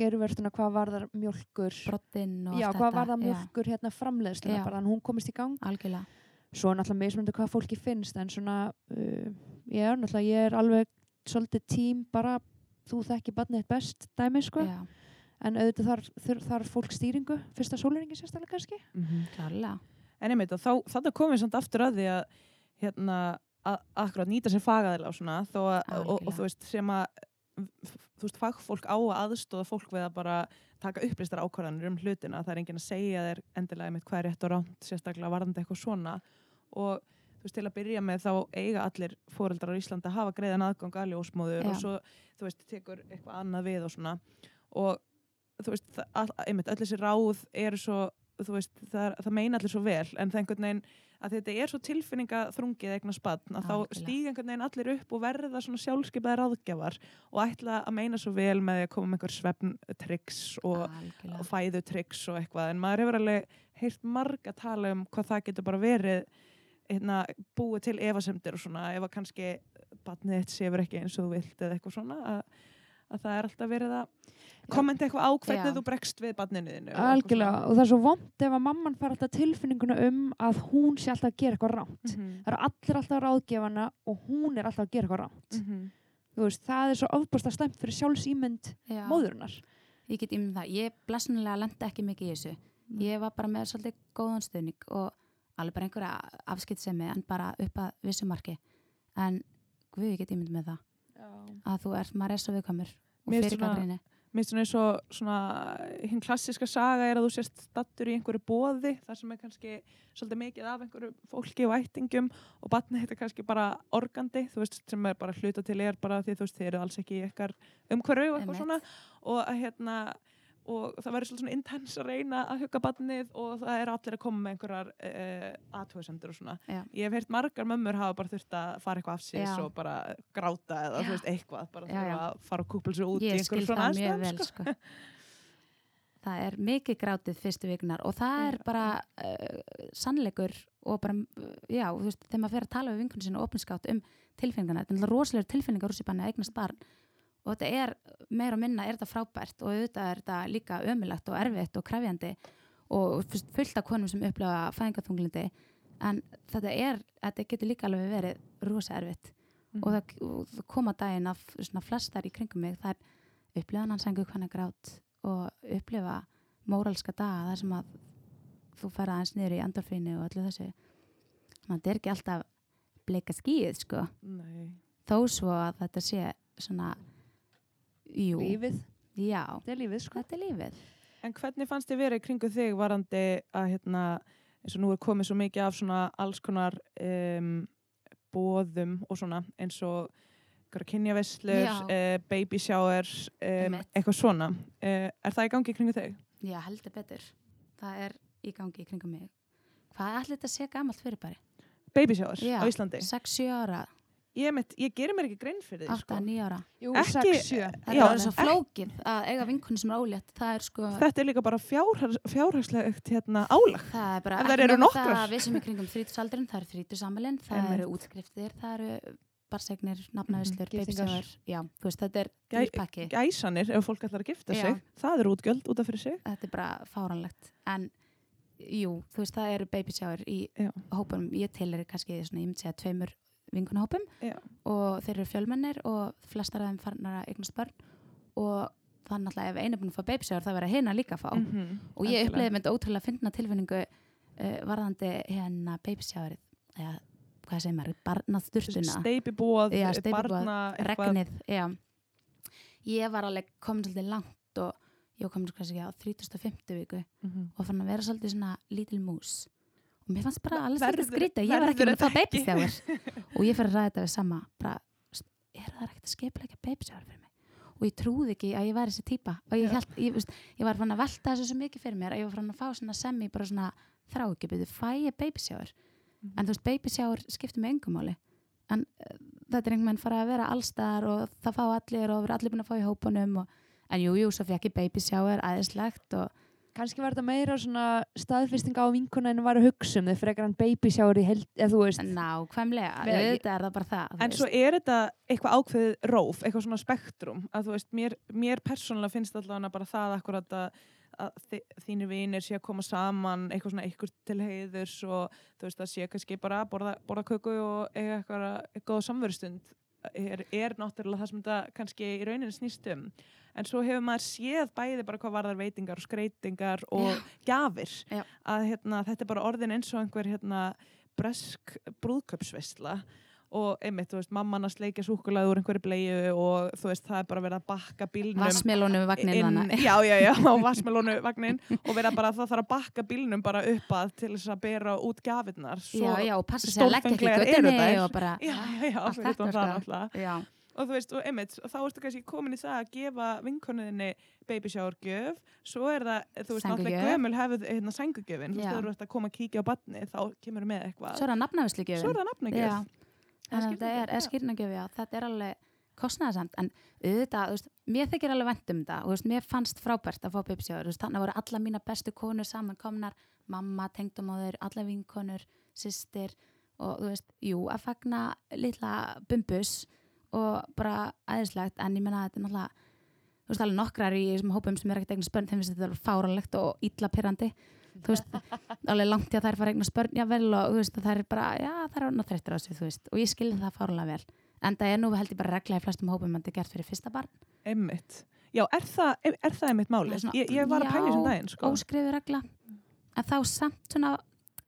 gervertuna hvað varðar mjölkur brottinn og Já, allt hvað var það Já, mjölkur hérna framleiðslega Já. bara að hún komist í gang. Algjörlega, svo er náttúrulega mismunandi hvað fólki finnst en svona, uh, ég er náttúrulega ég er alveg svolítið tím bara þú þekki barnið þitt best dæmi sko, já, en auðvitað þarf, þarf, þarf fólk stýringu, fyrsta sóluringi sérstaklega kannski. Klárlega en einmitt, og þá, þannig komum við samt aftur að því að hérna, að, akkurat nýta sér fagaðila og svona þó að, og, og þú veist, sem að þú veist, fagfólk á að aðstóða fólk við að bara taka upplýstar ákvarðanir um hlutina, það er enginn að segja þér endilega einmitt hvað er rétt og ránt, sérstaklega varðandi eitthvað svona. Og þú veist, til að byrja með þá eiga allir fóreldrar á Íslandi að hafa greiðan aðgang að ljósmóður Já. og svo, þú veist, tekur eitthvað annað við og svona. Og þú veist, all, einmitt, öll þessi ráð eru svo, þú veist, það, er, það meina allir svo vel, en það einhvern veginn að þetta er svo tilfinningaþrungið eignar spann að þá stíga einhvern veginn allir upp og verða svona sjálfskeipaðir ráðgjafar og ætla að meina svo vel með að koma með einhver svefntryggs og, og fæðutryggs og eitthvað. En maður hefur alveg heyrt marg að tala um hvað það getur bara verið hérna, búið til efasemdir og svona ef að kannski batnið þitt séfur ekki eins og þú vilt eða eitthvað svona að, að það er alltaf verið að kommenta eitthvað á hvernig Já. þú bregst við eitthvað algjörlega, og það er svo vond ef að mamman fara alltaf tilfinninguna um að hún sé alltaf að gera eitthvað ránt svona. Mhm, það eru allir alltaf að ráðgefana og hún er alltaf að gera eitthvað ránt mhm. þú veist, það er svo ofbústa stemt fyrir sjálfsýmynd já, móðurinnar. Ég get ímynd það, ég blessunlega lendi ekki mikið í þessu. Ég var bara með svolítið góðan stuðning og alveg bara einhverja afskiptsemi en bara upp að vissu marki. En guð, ég get ímynd með það. Að þú ert, maður er svo viðkvæmur og fyrir svona- gaggrinni Mér finnst og svona, hinn klassiska saga er að þú sést stattur í einhverju bóði þar sem er kannski svolítið mikið af einhverju fólki og ættingum og batnið þetta kannski bara organdi, þú veist, sem er bara hluta til er bara því þú veist, þið eru alls ekki í ykkar umhverju og eitthvað svona. Og að hérna og það verður svona intens að reyna að hugga batnið og það er allir að koma með einhverjar uh, aðtöðsendur og svona. Já. Ég hef heyrt margar mömmur hafa bara þurft að fara eitthvað af Já. og bara gráta eða Já. þú veist eitthvað, bara þurfa að fara og kúpla sig út í ég einhverju svona það mjög aðstæðum, vel sko. sko. það er mikið grátið fyrstu vikunar og það er bara uh, sannleikur og bara, já, þú veist, þegar maður fer að tala við vinkunni sinni opinskátt um tilfinningarna þetta er rosalega tilfinningar úr sér banni að eignast barn og þetta er, meira og minna er þetta frábært og auðvitað er þetta líka ömulagt og erfitt og krefjandi og fullt- af konum sem upplega fæðingarþunglindi en þetta er, þetta getur líka alveg verið rosa erfitt. Og, það, og það koma daginn af svona flestar í kringum mig það er upplifa hann sengu hvernig grát og upplifa móralska daga þar sem að þú ferða aðeins niður í endorfínu og öllu þessu. Þannig að þetta er ekki alltaf bleika skýið sko. Nei. þó svo að þetta sé svona jú, Lífið, já, þetta er lífið sko. þetta er lífið En hvernig fannst þið verið kringu þig varandi að hérna, eins og nú er komið svo mikið af svona alls konar um, bóðum og svona eins og kynjaveslur, Já. uh, baby showers, um, eitthvað svona. Uh, er það í gangi kringu þig? já, heldur betur, það er í gangi í kringum mig hvað ætli þetta sé gamalt fyrir bari? Baby showers Já. á Íslandi? 6-7 ára, Ég, mitt, ég gerir mér ekki grein fyrir því, sko. 8-9 ára Jú, Ekki- 6-7. þetta Já, er svo flókið að eiga vinkunni sem er ólétt það er sko Þetta er líka bara fjárhags, fjárhagslegt hérna, álag. Það er bara eru það nokkrar. að við sem er kringum þrítusaldurinn, það eru þrítusamælinn, það eru útskriftir, það eru barsegnir, nafnavislur, já, þú veist, þetta er Gæ- dýrpakki, Gæsanir, ef fólk ætlar að gifta Já. sig, það er útgjöld út af fyrir sig. þetta er bara fáranlegt, en jú, þú veist, það eru babysjáður í Já. hópunum, ég til er kannski svona, ég myndi segja tveimur vinkunahópum Já. og þeir eru fjölmennir og flestar af þeim farnar að eignast börn. Og þannig að ef einu er búin að fá babysjáður, það verða hina líka að fá. Mhm, og ég uppleiði með þetta ótrúlega fyndna tilfinningu uh, varðandi hérna babysjáðurinn eða hvað segir maður, Já, steypibúað, barna, regnið, já. Ég var alveg komin svolítið langt og ég komin kannski á 3050 viku Mhm. og fann að vera svolítið svona lítil mús og mér fannst bara Verður- svolítið skrítið ég var ekki með að fá ekki? babysjáður og ég fyrir að ræða þetta sama bara, er það ekkert að skeipilega babysjáður fyrir mig? Og ég trúði ekki að ég væri þessi típa og ég, held, ég, veist, ég var fann að velta þessu svo mikið fyrir mér að ég var fann að fá svona semi bara svona þrá ekki byrju, fæ ég babysjáður Mhm. en þú veist, babysjáður skiptir mig engum máli. En uh, þetta er einhvern veginn fara að vera allstar og það fá allir og allir búin að fá í hópunum og, en jú, jú, Kannski var þetta meira svona staðfesting á vinkuna en var að hugsa um þau frekar en baby shower í held, eða þú veist. nákvæmlega, auðvitað er það bara það En veist. svo er þetta eitthvað ákveðið róf, eitthvað svona spektrum að þú veist, mér, mér persónulega finnst allavega bara það akkurat að, að þínir vinir sé að koma saman eitthvað svona eitthvað til heiðurs og þú veist að sé kannski bara borða, borða köku og eiga eitthvað góða samverustund er, er náttúrulega það sem þetta kannski í rauninni snýst um. En svo hefur maður séð bæði bara hvað varðar veitingar og skreitingar og gjafir Já. að hérna, þetta er bara orðin eins og einhver hérna, bresk brúðköpsveisla og einmitt, þú veist, mamman að sleikja súkulega úr einhverju bleiðu og þú veist, það er bara verið að bakka bílnum Vassmelónu vagnin þannig já, já, já, á vassmelónu vagnin og vera bara, það þarf að bakka bílnum bara upp að til þess að bera út gafirnar Já, já, og passa sig að leggja ekki göttinni og bara já, já, já, allt fyrir þetta, sko. náttúrulega. Já, og þú veist, og einmitt, þá ertu kannski komin í það að gefa vinkonuðinni baby shower gjöf. Svo er það, þú veist, náttúrulega gömul hefur hérna sængugjöfin, þú veist, Já. þú ert að koma að kíkja á badni, þá kemur með eitthvað. Svo er það nafnavislu svo er það nafnagjöf. Já, þetta er, er skýrnagjöf, þetta er alveg kostnæðasamt, en auðvitað, veist, mér þykir alveg vent um þetta, og mér fannst frábært að fá veist, þannig voru alla mína bestu konur saman komnar, mamma, tengdumóður, alla vinkonur, systir, og þú veist, jú, að fagna litla bumbus og bara æðislegt, en ég menna að þetta er náttúrulega, þú veist, alveg nokkrar í þessum hópum sem er ekkert eignar spörn, þeim finnst þetta alveg fáralegt og illa pyrrandi, þú veist, alveg langt í að þær fara eignar spörn, já vel og þú veist, það er bara, já, það er orðin þreyttur á þessu, þú veist, og ég skilði það fárlega vel, en það er nú held ég bara regla í flestum hópum að þetta er gert fyrir fyrsta barn, einmitt. Já, er það, er, er það einmitt máli Það er svona- ég, ég var að pæla þessum daginn, sko. óskrifu regla, en þá samt svona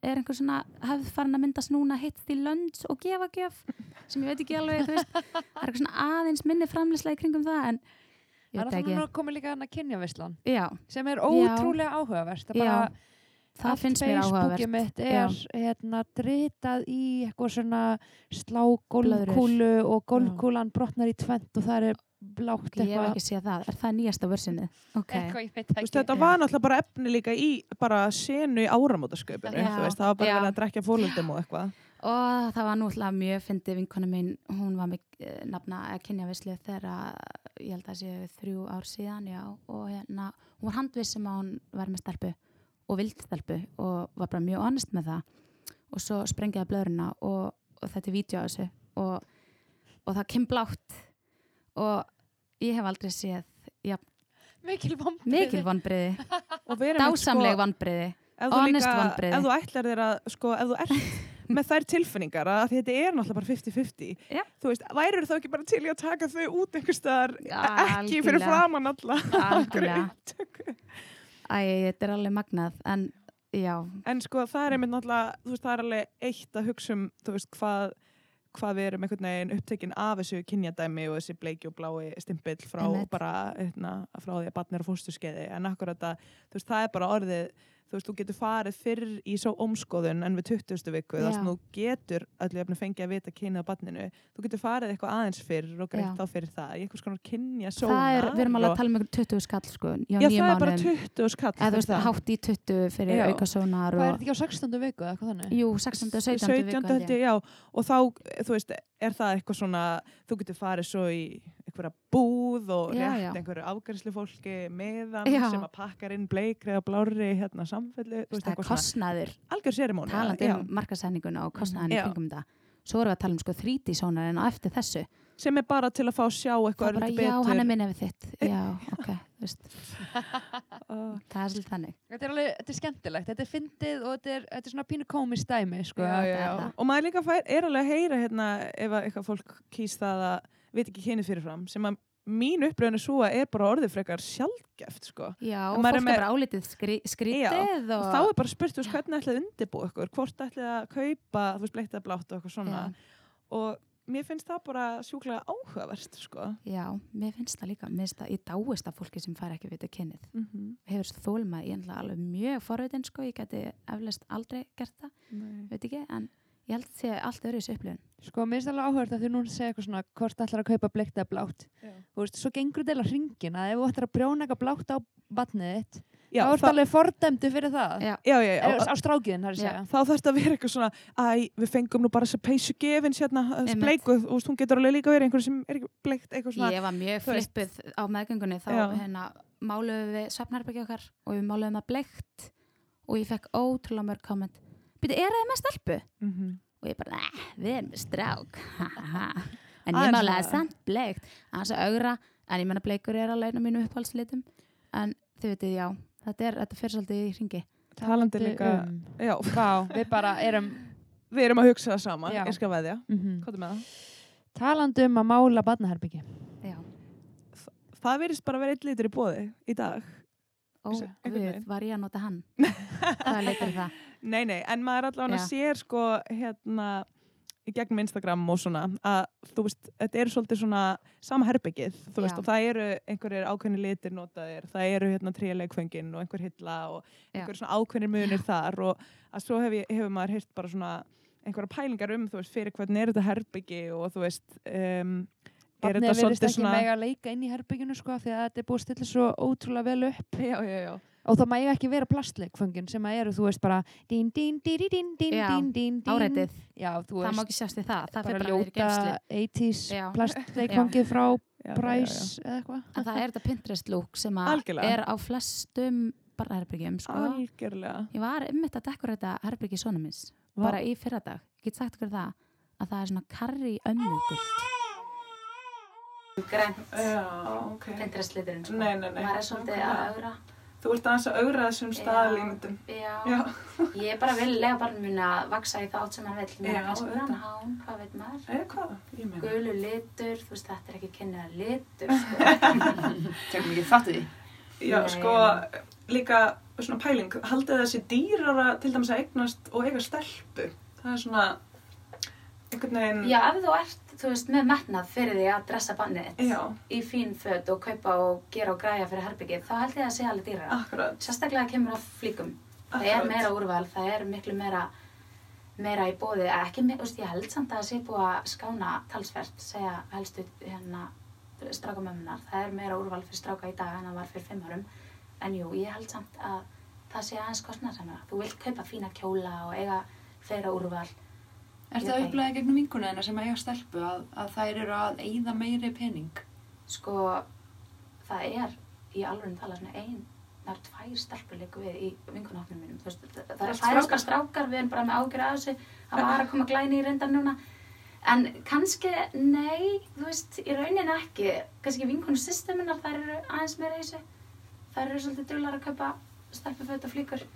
er einhver svona hefð farin að myndast núna hitt í lönds og gefa gjöf sem ég veit ekki alveg, þú veist. Það er eitthvað svona aðeins minni framleyslega í kringum það en ég Það er veit það ekki. núna komið líka hann að kynjavislan já, sem er ótrúlega áhugavert. Það já, bara það finnst mér Facebookið áhugavert mitt Já. er hérna dritað í eitthvað svona slá golfkúlu og golfkúlan brotnar í tvent og það er blátt ég hef eitthvað. ekki séð það, er það nýjasta versunni ok, Eitthvað, ég veit Þú veist, ekki. þetta var náttúrulega bara efni líka í bara senu í áramótasköpunu Já. þú veist, það var bara verið að drekja fólundum og eitthvað. Og það var alltaf mjög fyndið vinkona mín, hún var með uh, nafna að kynja vislu þegar ég held að séu þrjú ár síðan já, og hérna, hún var handvissum að hún var með stelpu og vildi stelpu og var bara mjög honest með það og svo sprengiði blöðurina og, og þetta er vídeo á þessu og, og það kem blátt og ég hef aldrei séð ja, Mikil með, dásamleg vonbriði ef þú honest líka, vonbrigði. ef þú ætlar þér að sko, ef þú ert með þær tilfinningar að því þetta er náttúrulega bara 50-50 Já. þú veist, værir þá ekki bara til að taka þau út einhver staðar, Já, ekki fyrir algjörlega. framann alla Algjörlega. Æ, þetta er alveg magnað en já, en sko það er einmitt náttúrulega þú veist, það er alveg eitt að hugsa um þú veist, hvað hvað við erum einhvern veginn upptekinn af þessu kynjadæmi og þessi bleiki og blái stimpill frá Einmitt. bara, hérna, frá því að barnir og fóstuskeiði en akkur þetta, þú veist, það er bara orðið þú veist, þú getur farið fyrr í svo ómskoðun en við 20. viku, þar sem þú getur öllu efni fengið að vita kynið á barninu þú getur farið eitthvað aðeins fyrr og greitt Já. þá fyrir það, í einhvers konar kynja það er, við erum alveg að tala um einhvern 20 skall sko, já, Já, það er bara mánuðum. 20 skall eða þú veist, hátt í 20 fyrir Já. auka sónar Hvað er þetta ekki á 16. viku eða eitthvað þannig? jú, 16. og 17. 17. viku og þá, þú veist, er það eitthvað svona, þú getur farið svo í einhverja búð og Já, rétt já. einhverju afgærslu fólki meðan Já. sem að pakkar inn bleikri og blári hérna samfellu, þú veist, það er kostnaður talandi um markasenninguna og í Já. kringum þetta svo erum við að tala um sko 3D sónar en á eftir þessu Sem er bara til að fá að sjá það eitthvað bara, já, betur. hann er minn ef þitt já, ok, veist, það er svolítið þannig Þetta er alveg, þetta er skemmtilegt, þetta er fyndið og þetta er, þetta er svona pínu komist dæmi, sko. já, já, það já. það. Og maður líka fær, er alveg að heyra hérna ef að eitthvað fólk kýst það að veit ekki kynið fyrirfram, sem að mín upplöðin er svo að er bara orðið frekar sjálfgeft, sko. já, og maður er fólk með- bara álítið skrí, skrítið Og og, þá er bara spurt, veist, hvernig ætlið að undirbúa ykkur, hvort ætlið að kaupa, þú veist, bleiktað blátt og eitthvað svona. já, Og mér finnst það bara sjúklega áhugavert, sko. já, mér finnst það líka mér finnst það, ég dáist af fólki sem fær ekki vita kynið Mm -hmm. hefur þólma, ég er náttúrulega alveg mjög forveitin sko, ég geti eflest aldrei gert það, veit ekki, en ég held að sé allt öðru þessu upplifun. Sko, mér finnst alveg áhugað að því núna segja eitthvað svona hvort ætlar að kaupa bleikt eða blátt. Þú veist, svo gengur þetta hringin að ef þú ætlar að brjóna eitthvað blátt á batnið þitt, Já, þá ertu það- alveg fordæmdu fyrir það. já, já. Eða, á strákiðin, það er að segja. þá þarf þetta að vera eitthvað svona æ, við fengum nú bara þess að peysu gefins hérna, bleikuð, og þú hún getur alveg líka verið einhver sem er ekki bleikt, eitthvað svona ég var mjög þú flippuð á meðgöngunni þá hérna, máluðum við svefnherbergi okkar og við máluðum það bleikt og ég fekk ótrúlega mörg komment byrju, er það með stelpu? mm -hmm. og ég bara, nei, við erum með strák ha, ha, ha. en ég málaði svona. samt bleikt aðeins að augra, en ég menna bleikur er alveg einu af mínu upphaldslitum en þið veitir, já, þetta er, þetta fyrir svolítið í ringi talandi líka Um, já, vá, við bara erum, við erum að hugsa það sama, Já. ég skal veðja mm hvað er með það? talandi um að mála batnaherbyggi. já, það verðist bara að vera eitt litur í bóði í dag ó, við, var ég að nota hann hvað leitur það? nei, nei, en maður allavega Já. sér sko hérna í gegnum Instagram og svona að þú veist, þetta eru svolítið svona sama herbyggið, þú veist, Já. og það eru einhverjir ákveðni litir notaðir, það eru hérna tríleikföngin og einhver hilla og Já. einhverjir svona ákveðnir munir þar og að svo hef hefur maður heyrt bara svona einhverja pælingar um, þú veist, fyrir hvernig er þetta herbyggi og þú veist um, er Barnið þetta verðist svolítið ekki svona mega að leika inn í herbygginu, sko, því að þetta er búið að stilla svo ótrúlega vel upp. já, já, já, Og það mæga ekki vera plastleikföngin sem að eru, þú veist, bara dín, dín, dín, dín, dín, dín, dín, dín, dín. áreitið, Já, þú það má veist, ekki sjást í það það bara fyrir bara niður í geimslu ljóta 80s Já. plastleikfangið frá Price eða eitthvað. en það er þetta Pinterest look sem að er á flestum barnaherbyggjum sko. algjörlega ég var einmitt að dekorata herbyggi svona minns Vá. bara í fyrradag, ég get sagt ykkur það að það er svona karri ömmugult grænt já, ok Pinterest liturinn sko. Nei, nei, nei. maður er svolítið Nákvæmlega. að augra þú ert aðeins að augra þessum staðalímyndum já. já, ég er bara vil lega barnum mín að vaksa í þátt sem hann vill mér er kannski grann hán, hvað veit maður eða hvað, ég meina gulu litur, þú veist þetta er ekki kynniða litur sko. Tökum ekki þátt í því. Já, Nei. sko, líka svona pæling, haldið þessi dýrara til dæmis að eignast og eiga stelpu. Það er svona einhvern veginn... já, ef þú ert, þú veist, með metnað fyrir því að dressa bannið þitt í fín föt og kaupa og gera og græja fyrir herbyggið, þá held ég að sé alveg dýrara. Akkurat. sérstaklega kemur á flíkum. Það er meira úrval, það er miklu meira meira í bóði, ekki, me- þú veist, ég held samt að það sé búið að skána talsvert, segja helstu hérna strákamömmunar, það er meira úrval fyrir stráka í dag en það var fyrir fimm árum. En jú, ég held samt að það sé aðeins kostnarsamara, þú vilt kaupa fína kjóla og eiga fleira úrval Er það upplegað gegnum vinkuna þeirna sem eiga stelpu að, að þær eru að eyða meiri pening? sko, það er í alveg tala svona ein það er tvær stelpur líka við í vinkunahopnum mínum. Veist, það, það er færiska strákar? við erum bara með ágjur af þessu. Það var að koma glæni í reyndar núna. En kannski, nei þú veist, í rauninni ekki. Kannski vinkunu systeminnar, þær eru aðeins meira í þessu. Þær eru svolítið duglar að kaupa stelpuföt og flíkur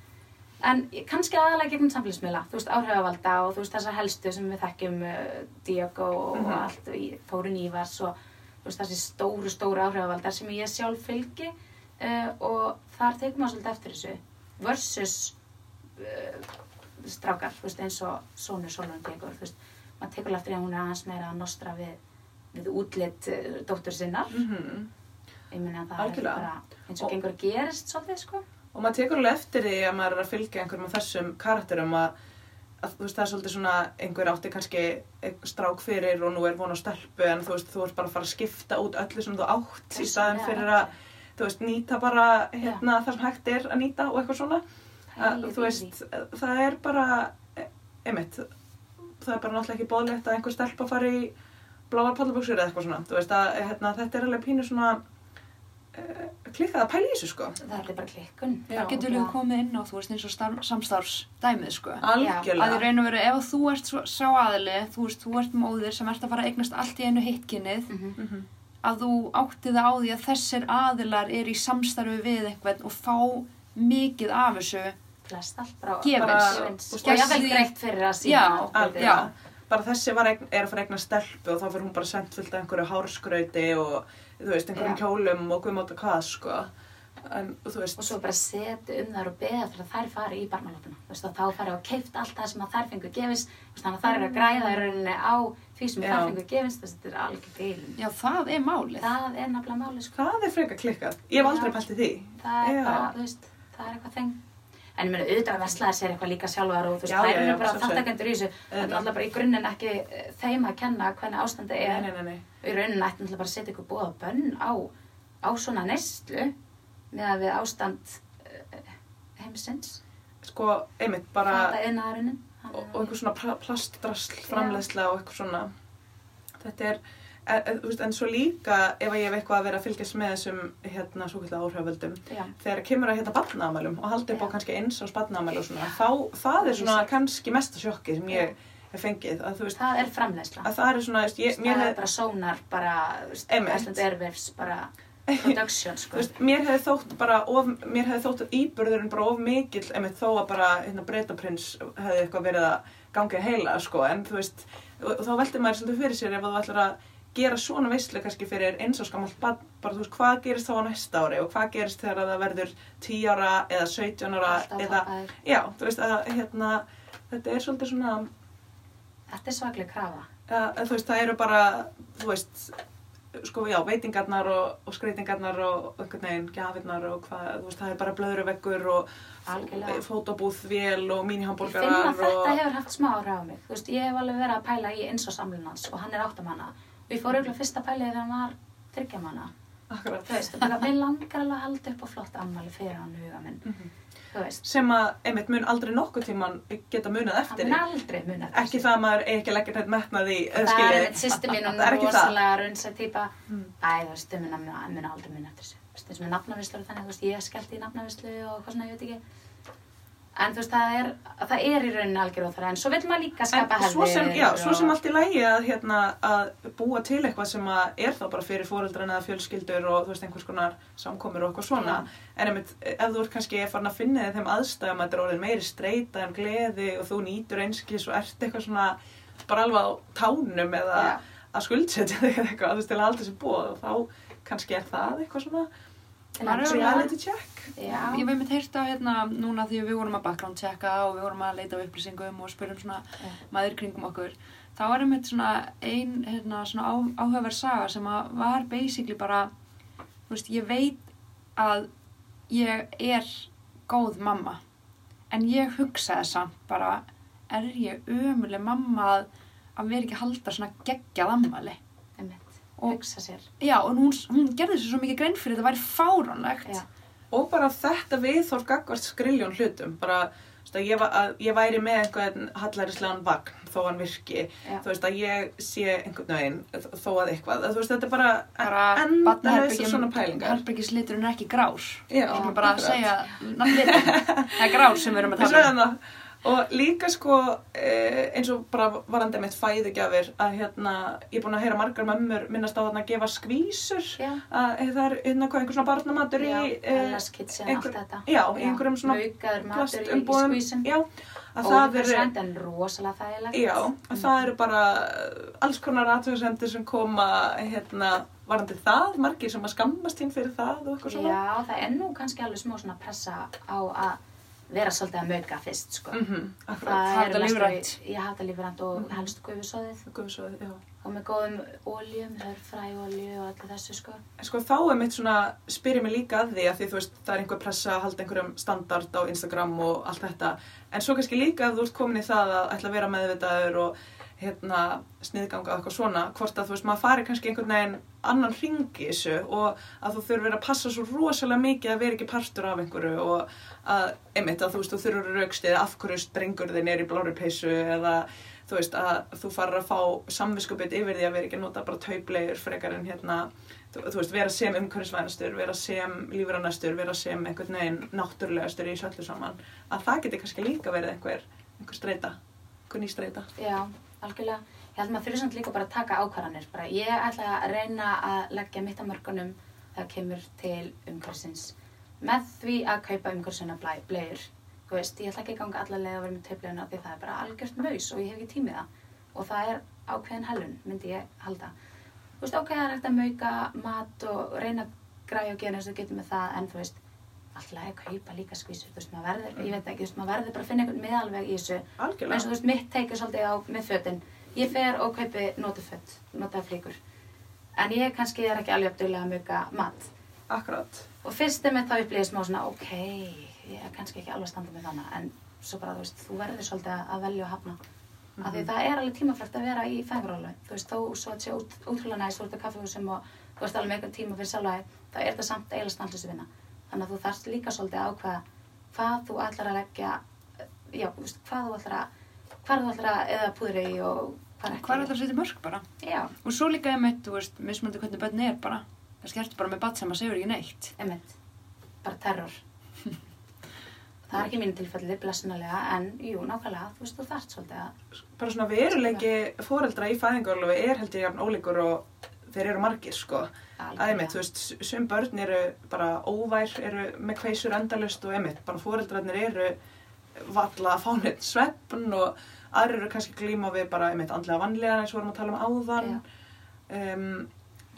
en kannski aðalega gegnum samfélagsmiðla þú veist, áhrifavalda og þú veist þessar helstu sem við þekkjum uh, Diego og Mhm. allt í Þórun Ívars og þú veist, þessi stóru, stóru áhrifavaldar sem ég sjálf fylgi uh, og þar tekum maður svolítið eftir þessu versus uh, strákar, þú veist, eins og Sónur Sólun Diego, þú veist, maður tekur eftir því að hún er aðeins meira að nostra við, við útlit uh, dóttur sinnar Mhm. ég meina að það er ekki Algjörlega. bara eins og Og- gengur gerist svolítið sko Og maður tekur alveg eftir því að maður er að fylgja einhverjum af þessum karakterum að, að þú veist, það er svolítið svona, einhver átti kannski strák fyrir og nú er von á stelpu en þú veist, þú ert bara að fara að skipta út öllu sem þú átt í staðin fyrir að, þú veist, nýta bara hérna það sem hægt er að nýta og eitthvað svona. Að, þú veist, það er bara, e- einmitt, það er bara náttúrulega ekki bóðlegt að einhver stelpa fari í bláar pallaböksur eða eitthvað svona. Veist, að hérna, þetta er alveg pínu svona klikkað að pæla í þessu, sko. það er bara klikkun Já. Það getur líka komið inn á, þú veist, eins og starf, samstarfsdæmið, sko. Að Algjörlega. í raun og veru, ef þú ert svo, sá aðili, þú veist, þú ert móðir sem ert að fara að eignast allt í einu hitkinnið, Mhm. Mhm. að þú átti það á því að þessir aðilar er í samstarfi við eitthvað og fá mikið af þessu. flest allt bara Gefins. og ég vel greitt fyrir að sína Já, hluti. já. bara þessi var eign, er að fara að eigna stelpu og þá fyrir hún bara sendt fullt af einhverju hárskrauti og þú veist, einhverjum Já. kjólum og guðmáta hvað sko en þú veist og svo bara setja um þær og beða fyrir að þær fari í veist og þá fari og keift allt það sem að þær fengu gefins þú veist, þannig að þær eru að græða í rauninni á því sem Já. þær fengu gefins þess að þetta er algjör bílun Já, það er málið. það er nefnilega máli sko það er frekar klikkað, ég hef aldrei Já. pælt í því það er Já. bara, þú veist, það er eitthvað þeng en ég meina auðvitað að veslaði sér eitthvað líka sjálfar og þú veist, já, eru bara þáttakendur í þessu. Það er alltaf bara í grunninn ekki eh, þeim að kenna hvernig ástandi er. Nei, nei, nei. í rauninni ætti náttúrulega bara að setja ykkur búið bönn á, á svona neyslu með að við ástand uh, heimsins. Sko, einmitt bara og, og einhver svona pla- plastdrasl framleiðsla og eitthvað svona. Þetta er e, e, þú veist, en svo líka ef ég hef eitthvað að vera að fylgjast með þessum hérna svo kallega áhrifavöldum já, þegar kemur að hérna barnaamælum og haldi upp á kannski eins ás barnaamælu og svona þá, það er svona kannski mesta sjokki sem ég hef fengið að þú veist, það er framleiðsla. að það er svona, þú veist, ég, mér það er bara sónar bara. Æsland Airwaves bara production Þú sko veist, mér hefði þótt bara of, mér hefði þótt að íburðurinn bara of mikill einmitt þó að bara hérna breytaprins hefði eitthvað verið að ganga heila sko en þú veist, og, og þá velti maður svolítið fyrir sér ef þú ætlar að gera svona veislu kannski fyrir eins og skamalt barn bara þú veist, hvað gerist þá á næsta ári og hvað gerist þegar það verður 10 ára eða 17 ára alltaf eða, já, þú veist að hérna, þetta er svolítið svona þetta er svaklega krafa að, þú veist, það eru bara, þú veist, sko, já, veitingarnar og, og skreitingarnar og einhvern veginn gjafirnar og hvað, þú veist, það er bara blöðruveggur og algjörlega fótobúð, vél og Ég mínihamborgarar að þetta og... hefur haft smá áhrif á mig. Þú veist, ég hef alveg verið að pæla í eins og samlunans og hann er áttamanna. Og ég fór auðvitað fyrsta pælið þegar hann var þryggjamanna. Akkurat. Þú veist, og mér langar alveg að halda upp á flott ammali fyrir hann huga minn. Mhm. Þú veist, Sem að, einmitt, mun aldrei nokkuð tíman geta munað hann eftir mun því. aldrei muna Ekki það að maður eigi ekki að leggja þetta metnað í, eða Það er skiljið. einmitt sýsti mín, Það er er ekki það. rosalega raunsæð típa. Mm. Æ, þú veist, þau muna aldrei muna eftir þessu. Þú veist, eins og með nafnavislu og þannig, þú veist, ég skellti í nafnavislu og hvað svona, ég veit ekki. En þú veist, það er, það er í rauninni algjör óþara, en svo vil maður líka skapa En svo sem, hefðir já, svo sem allt í lægi að, hérna, að búa til eitthvað sem er þá bara fyrir fóreldrana eða fjölskyldur og þú veist einhvers konar samkomur og eitthvað svona. En einmitt, ef þú ert kannski farin að finna þig þeim aðstæðum að þetta er orðin meiri streyta en gleði og þú nýtur einskis og ert eitthvað svona bara alveg á tánum eða Já. að skuldsetja þig eitthvað, þú veist, til að halda þessi búið og þá kannski er það eitthvað svona er reality check. Já, Ég hef einmitt heyrt á hérna núna því við vorum að background checka og við vorum að leita á upplýsingum og spyrjum svona Já. maður kringum okkur. Þá er einmitt svona ein hérna, svona á, áhugaverð saga sem að var basically bara, þú veist, ég veit að ég er góð mamma en ég hugsaði samt bara, er ég ömuleg mamma að, að vera ekki að halda svona geggjað ammali? Og- hugsa sér. Já, og hún, hún gerði þessu svo mikið grein fyrir þetta væri fáránlegt. Já. og bara þetta viðhorf gagvart skriljón hlutum bara þú veist, að ég, að ég væri með einhvern hallærislegan vagn þó hann virki Já. þú veist að ég sé einhvern veginn þó að eitthvað þú veist þetta er bara, bara endalausar svona pælingar herbergisliturinn er ekki grár Já, bara akkurat. segja það er grár sem við erum að tala um. Og líka sko eh, eins og bara varandi mitt fæðugjafir að hérna ég er búin að heyra margar mömmur minnast á þarna að gefa skvísur. Já, að eh, það er hérna hvað einhver svona barnamatur í eh, í einhverjum svona já, að það en rosalega þægilegt. Já, að það eru bara alls konar aðtöðsendir sem koma hérna, varandi það, margir sem að skammast hinn fyrir það og eitthvað svona. Já, það er nú kannski alveg smá svona pressa á að vera svolítið að mauka fyrst sko. Mhm, akkurat. það mestu- lífrænt. ég þetta lífrænt og Mhm. helst gufusóðið Guðsóð, já. og með góðum óljum, það fræolju og allir þessu sko. En sko þá er mitt svona, spyrir mig líka að því að því þú veist, það er einhver pressa að halda einhverjum standard á Instagram og allt þetta. En svo kannski líka að þú ert komin í það að ætla að vera meðvitaður og hérna sniðganga eitthvað svona, hvort að þú veist, maður fari kannski einhvern veginn annan ring í þessu og að þú þurfir að passa svo rosalega mikið að vera ekki partur af einhverju og að, einmitt, að þú veist, þú þurfur raukstið af hverju springur þið neyri blári peysu eða þú veist, að þú farir að fá samviskupið yfir því að vera ekki að nota bara tauplegur frekar en hérna þú, þú veist, vera sem umhverfisvænastur, vera sem lífrannastur, vera sem einhvern veginn náttúrulegastur í þessu öllu saman. Að það geti kannski líka verið einhver, einhver streita, einhver ný streita. Já, algjörlega. Ég held maður fyrir samt líka bara að taka ákvarðanir. Bara ég ætla að reyna að leggja mitt að mörgunum þegar kemur til umhverfisins með því að kaupa umhverfisina blegur. Þú veist, ég ætla ekki að ganga alla leið að vera með taupleguna því það er bara algjört maus og ég hef ekki tímið það. Og það er ákveðin helun, myndi ég halda. Þú veist, ok, það er hægt að mauka mat og reyna að græja og gera eins og getur með það, en þú veist, alltaf að kaupa líka skvísur, þú veist, maður verður, ég veit ekki, þú veist, maður verður bara að finna einhvern miðalveg í þessu. Eins og algjörlega, þú veist, mitt teik er svolítið á með fötin. Ég fer og kaupi notufött notaða flíkur. En ég kannski er ekki alveg að muka mat. Akkurat. Og fyrst er með það upplýðið smá svona ok, ég er kannski ekki alveg að standa með þannig en svo bara, þú veist, þú verður svolítið að- að velja og hafna. Af því Mhm. það er alveg tímafrægt að vera í fæðingarólu þú veist, þó svo að sé út, útrúlega næst þú ert að kaffehúsum og þú veist alveg með einhvern tíma fyrir sjálfæði, þá er þetta samt eiginlega standlösu vinna þannig að þú þarfst líka svolítið að ákveða hvað þú ætlar að leggja já, þú veist, hvað þú ætlar að hvað þú ætlar að eða púðri í og hvað ekki Hvað er þetta að setja mörg bara? já, Og svo líka einmitt, þú veist, mismöndi hvernig bönni er bara. Það skertu bara með bat sem að segur ekki neitt. einmitt, bara terror það er ekki mínu tilfelli blessunarlega, en jú, nákvæmlega þú veist, þú þarft svolítið að bara svona veruleiki foreldra í fæðingarlofi er held ég jafn ólíkur og þeir eru margir sko að einmitt, þú veist, sum börn eru bara óvær, eru með kveisur endalust og einmitt, bara foreldrarnir eru valla að fá neitt sveppn og aðrir eru kannski glíma við bara einmitt andlega vanlega eins og vorum að tala um áðan. Um,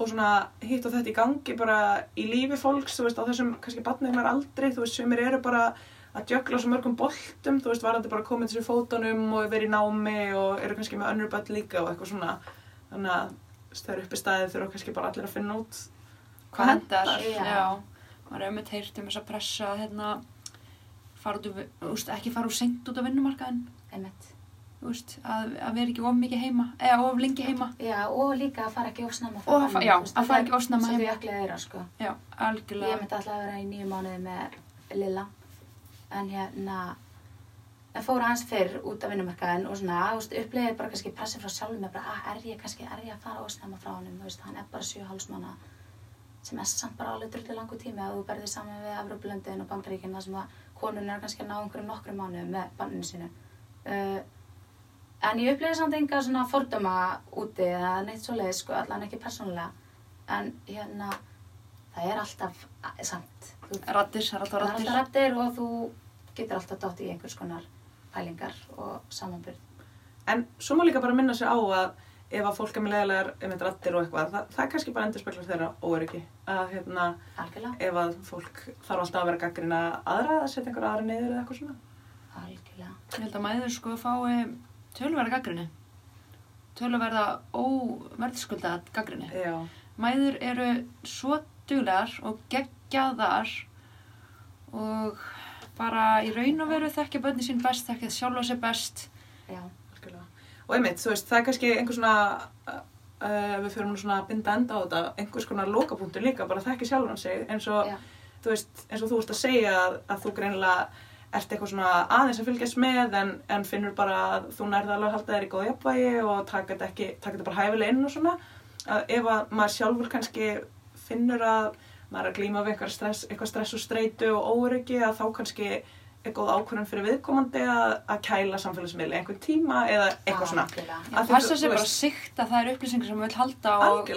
og svona hitt og þetta í gangi bara í lífi fólks, þú veist, á þessum kannski batningnar aldrei, þú veist, sumir eru bara að djökla svo mörgum boltum, þú veist, varandi bara komið þessu fótunum og verið í námi og eru kannski með önnur börn líka og eitthvað svona. Þannig að það eru uppi staðið þurfa kannski bara allir að finna út Hvað hendar? Maður er einmitt heyrt um þess að pressa að hérna, fara út, úr- veist, ekki fara úr seint út á vinnumarkaðin. veist, að, að vera ekki of mikið heima, eða of lengi heima. Já, og líka að fara ekki ofsnæma Og að já, að fara ekki of snemma heim. heim. Svo því öklið þeirra, sko. Já, Ég myndi alltaf að vera í nýju mánuði með Lilla. En hérna, en fór aðeins fyrr út af vinnumarkaðin og svona, þú veist, upplegið bara kannski pressi frá sjálfum mig, bara, ah, er ég kannski, er ég að fara ofsnæma frá þú veist, hann er bara 7,5 mánuða sem er samt bara alveg drullu langu tími að þú berðir saman við Evrópulöndin og Bandaríkinn þar sem að konun er kannski að ná einhverjum nokkrum mánuðum með banninu sínu. Uh, en ég upplýði samt enga svona fordóma úti eða neitt svo leið, sko, allan ekki persónulega. En hérna, það er alltaf samt. Rattir, rattir. rættir og þú getur alltaf dótt í einhvers konar pælingar og samanbyrð. En svo má líka bara minna sig á að ef að fólk er með leðilegar einmitt rattir og eitthvað, það, það er kannski bara endurspeglar þeirra óöryggi. Að hérna, Algjörlega, ef að fólk þarf alltaf að vera gaggrina aðra, að setja einhver aðra niður eða eitthvað svona. algjörlega. Ég held að mæður sko fái tölverða gaggrinni. Tölverða óverðskulda gaggrinni. Já. Mæður eru svo duglegar og geggjaðar og bara í raun og veru þekkja bönni sín best, þekkja sjálfa sér best. Já, Algjörlega. Og einmitt, þú veist, það er kannski einhver svona, uh, við fyrir nú svona að binda enda á þetta, einhvers konar lokapunktur líka, bara þekki sjálfan sig, eins og, þú veist, eins og þú veist að segja að, að þú greinilega ert eitthvað svona aðeins að fylgjast með en, en finnur bara að þú nærði alveg að halda þér í góð jafnvægi og taka þetta ekki, taka þetta bara hæfilega inn og svona, að ef að maður sjálfur kannski finnur að maður er að glíma við eitthvað stress, eitthvað stress og streitu og óöryggi að þá kannski er góð ákvörðun fyrir viðkomandi að, að kæla samfélagsmiðli einhvern tíma eða eitthvað svona. Það passa sér bara að það eru upplýsingar sem við vil halda og,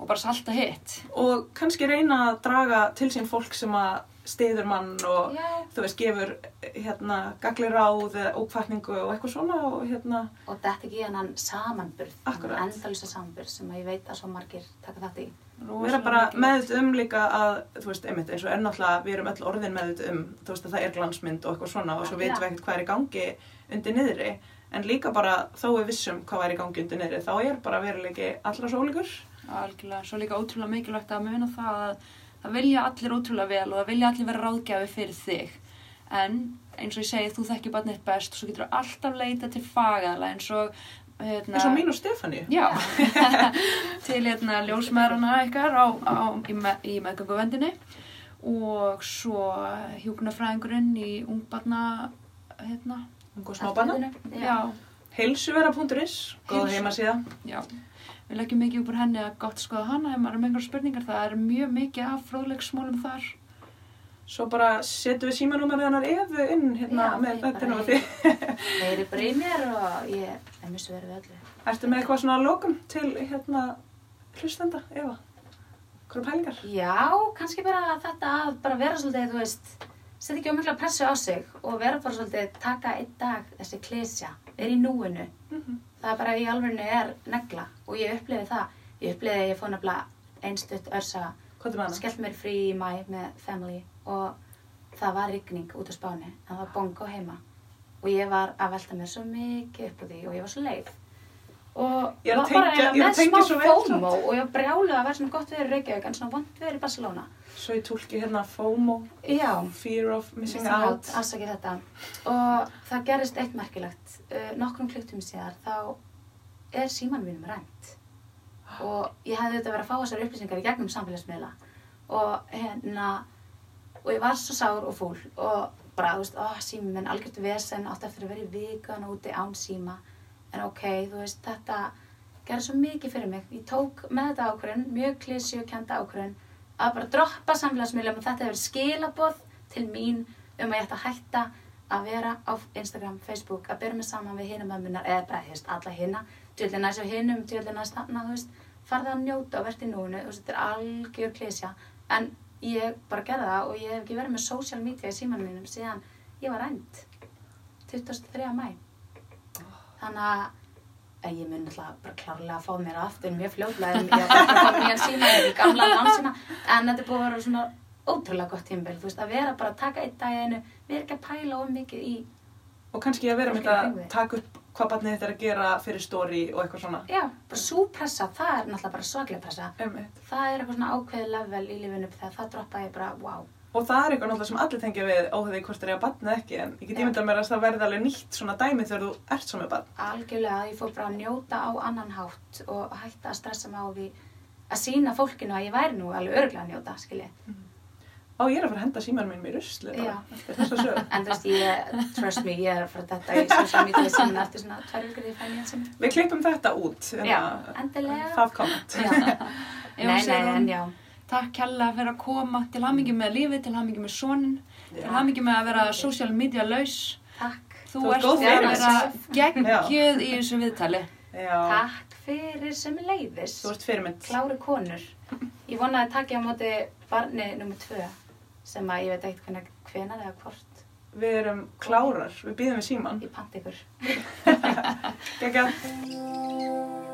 og bara salta hitt. Og kannski reyna að draga til sín fólk sem að stiður mann og Já, þú veist, gefur hérna gagli ráð eða ókvartningu og eitthvað svona og hérna, og þetta ekki hennan samanburð, Akkurat. endalisa samanburð sem að ég veit að svo margir taka þetta í. vera bara meðut um líka að, þú veist, einmitt eins og er náttúrulega, við erum öll orðin meðut um, þú veist, að það er glansmynd og eitthvað svona og svo veitum við ekkert hvað er í gangi undir niðri, en líka bara þó við vissum hvað er í gangi undir niðri, þá er bara veruleiki allra sólíkur. Algjörlega, svo líka ótrúlega mikilvægt að muna það að það vilja allir ótrúlega vel og það vilja allir vera ráðgjafi fyrir þig. En eins og ég segi, þú þekkir barnið þitt best og svo getur alltaf leita til fagaðala eins og hérna, eins og mín og Stefáni. Já, til hérna ljósmaðurana ykkar á, á, í, me, í meðgönguvendinni og svo hjúknarfræðingurinn í ungbarna, hérna, og smábanna. Já. já, Heilsuvera.is, góð heimasíða. Við leggjum mikið upp úr henni að gott skoða hana ef maður er með einhver spurningar. Það er mjög mikið af fróðleiksmólum þar. Svo bara setjum við símanúmerið hennar Efu inn hérna Já, með þetta og því. Þeir eru bara í mér og ég er mjög sverið við öllu. Ertu með eitthvað svona lókum til hérna hlustenda, Eva? Hvað pælingar? Já, kannski bara þetta að bara vera svolítið, þú veist, setja ekki ómikla pressu á sig og vera bara svolítið, taka einn dag þessi klísja, vera í núinu. Mm Það bara í alvegnu er negla og ég upplifi það. Ég upplifi að ég fór nefnilega einstutt örsa, skellt mér frí í mæ með family og það var rigning út á spáni, en það var bongo heima. Og ég var að velta mér svo mikið upp á því og ég var svo leið. Og Ég var bara að með smá FOMO og ég var brjálið að vera svona gott viður í Reykjavík en svona vond viður í Barcelona. Svo ég tólki hérna FOMO, Já, Fear of Missing Out. Afsakið þetta. Og það gerist eitt merkilegt. Uh, nokkrum klukktum síðar þá er síman mínum rænt. Og ég hefði þetta verið að fá þessar upplýsingar í gegnum samfélagsmiðla. Og hérna, og ég var svo sár og fúl og bara, þú veist, ó, sími minn, algjört vesen, átti eftir að vera í vikan úti án síma. En ok, þú veist, þetta gerði svo mikið fyrir mig. Ég tók með þetta ákvörðun, mjög klísju og kenda ákvörðun, að bara droppa samfélagsmiðlum og þetta hefur skilaboð til mín um að ég ætti að hætta að vera á Instagram, Facebook, að byrja mig saman við hina mömmunar, eða bara, þú veist, alla hina, djöldin næst á hinum, djöldin næst þarna, þú veist, farði að njóta og verði í núinu, þú veist, þetta er algjör klísja, en ég bara gerði það og ég hef ekki verið með social media í símanum mínum síðan ég var rænt, 23. mæ. Þannig að að ég mun alltaf bara klárlega að fá mér aftur mjög fljóðlega en ég var bara að fá mér síma í gamla landsina en þetta búið að vera svona ótrúlega gott tímbil, þú veist, að vera bara að taka einn dag einu, vera ekki að pæla of mikið í, Og kannski að vera með þetta þig. taka upp hvað barnið þetta er að gera fyrir story og eitthvað svona. já, bara súpressa, það er náttúrulega bara svaklega pressa, Einmitt. það er eitthvað svona ákveðið level í lífinu þegar það droppa ég bara, wow, Og það er eitthvað náttúrulega sem allir tengja við óhefði hvort það er að barnið ekki en ég get ímyndað mér að það verði alveg nýtt svona dæmi þegar þú ert svo með barn. algjörlega, ég fór bara að njóta á annan hátt og hætta að stressa mig á því að sína fólkinu að ég væri nú alveg örgulega að njóta, skilji. Á, ég er að fara að henda símanum minn í rusli bara, eftir þess að sögu. En þú veist, ég, trust me, ég er frá þetta í social media síðan eftir svona tvær vikur því fæni hans sem. Við klippum þetta út. Hérna, endilega. Það. Eva Nei, nei, en já. Takk kella fyrir að koma til hamingi með lífið, til hamingi með sonin, til hamingi með að vera social media laus. Takk. Þú Þú ert að fyrir vera geggjöð í þessu viðtali. Já. Takk fyrir sem leiðis. Þú ert fyrirmynd. Kláru konur. Ég vonaði að takja á móti barni nummer tvö sem að ég veit ekkert hvernig hvenar eða hvort Við erum klárar. Við býðum við síman. ég pant ykkur.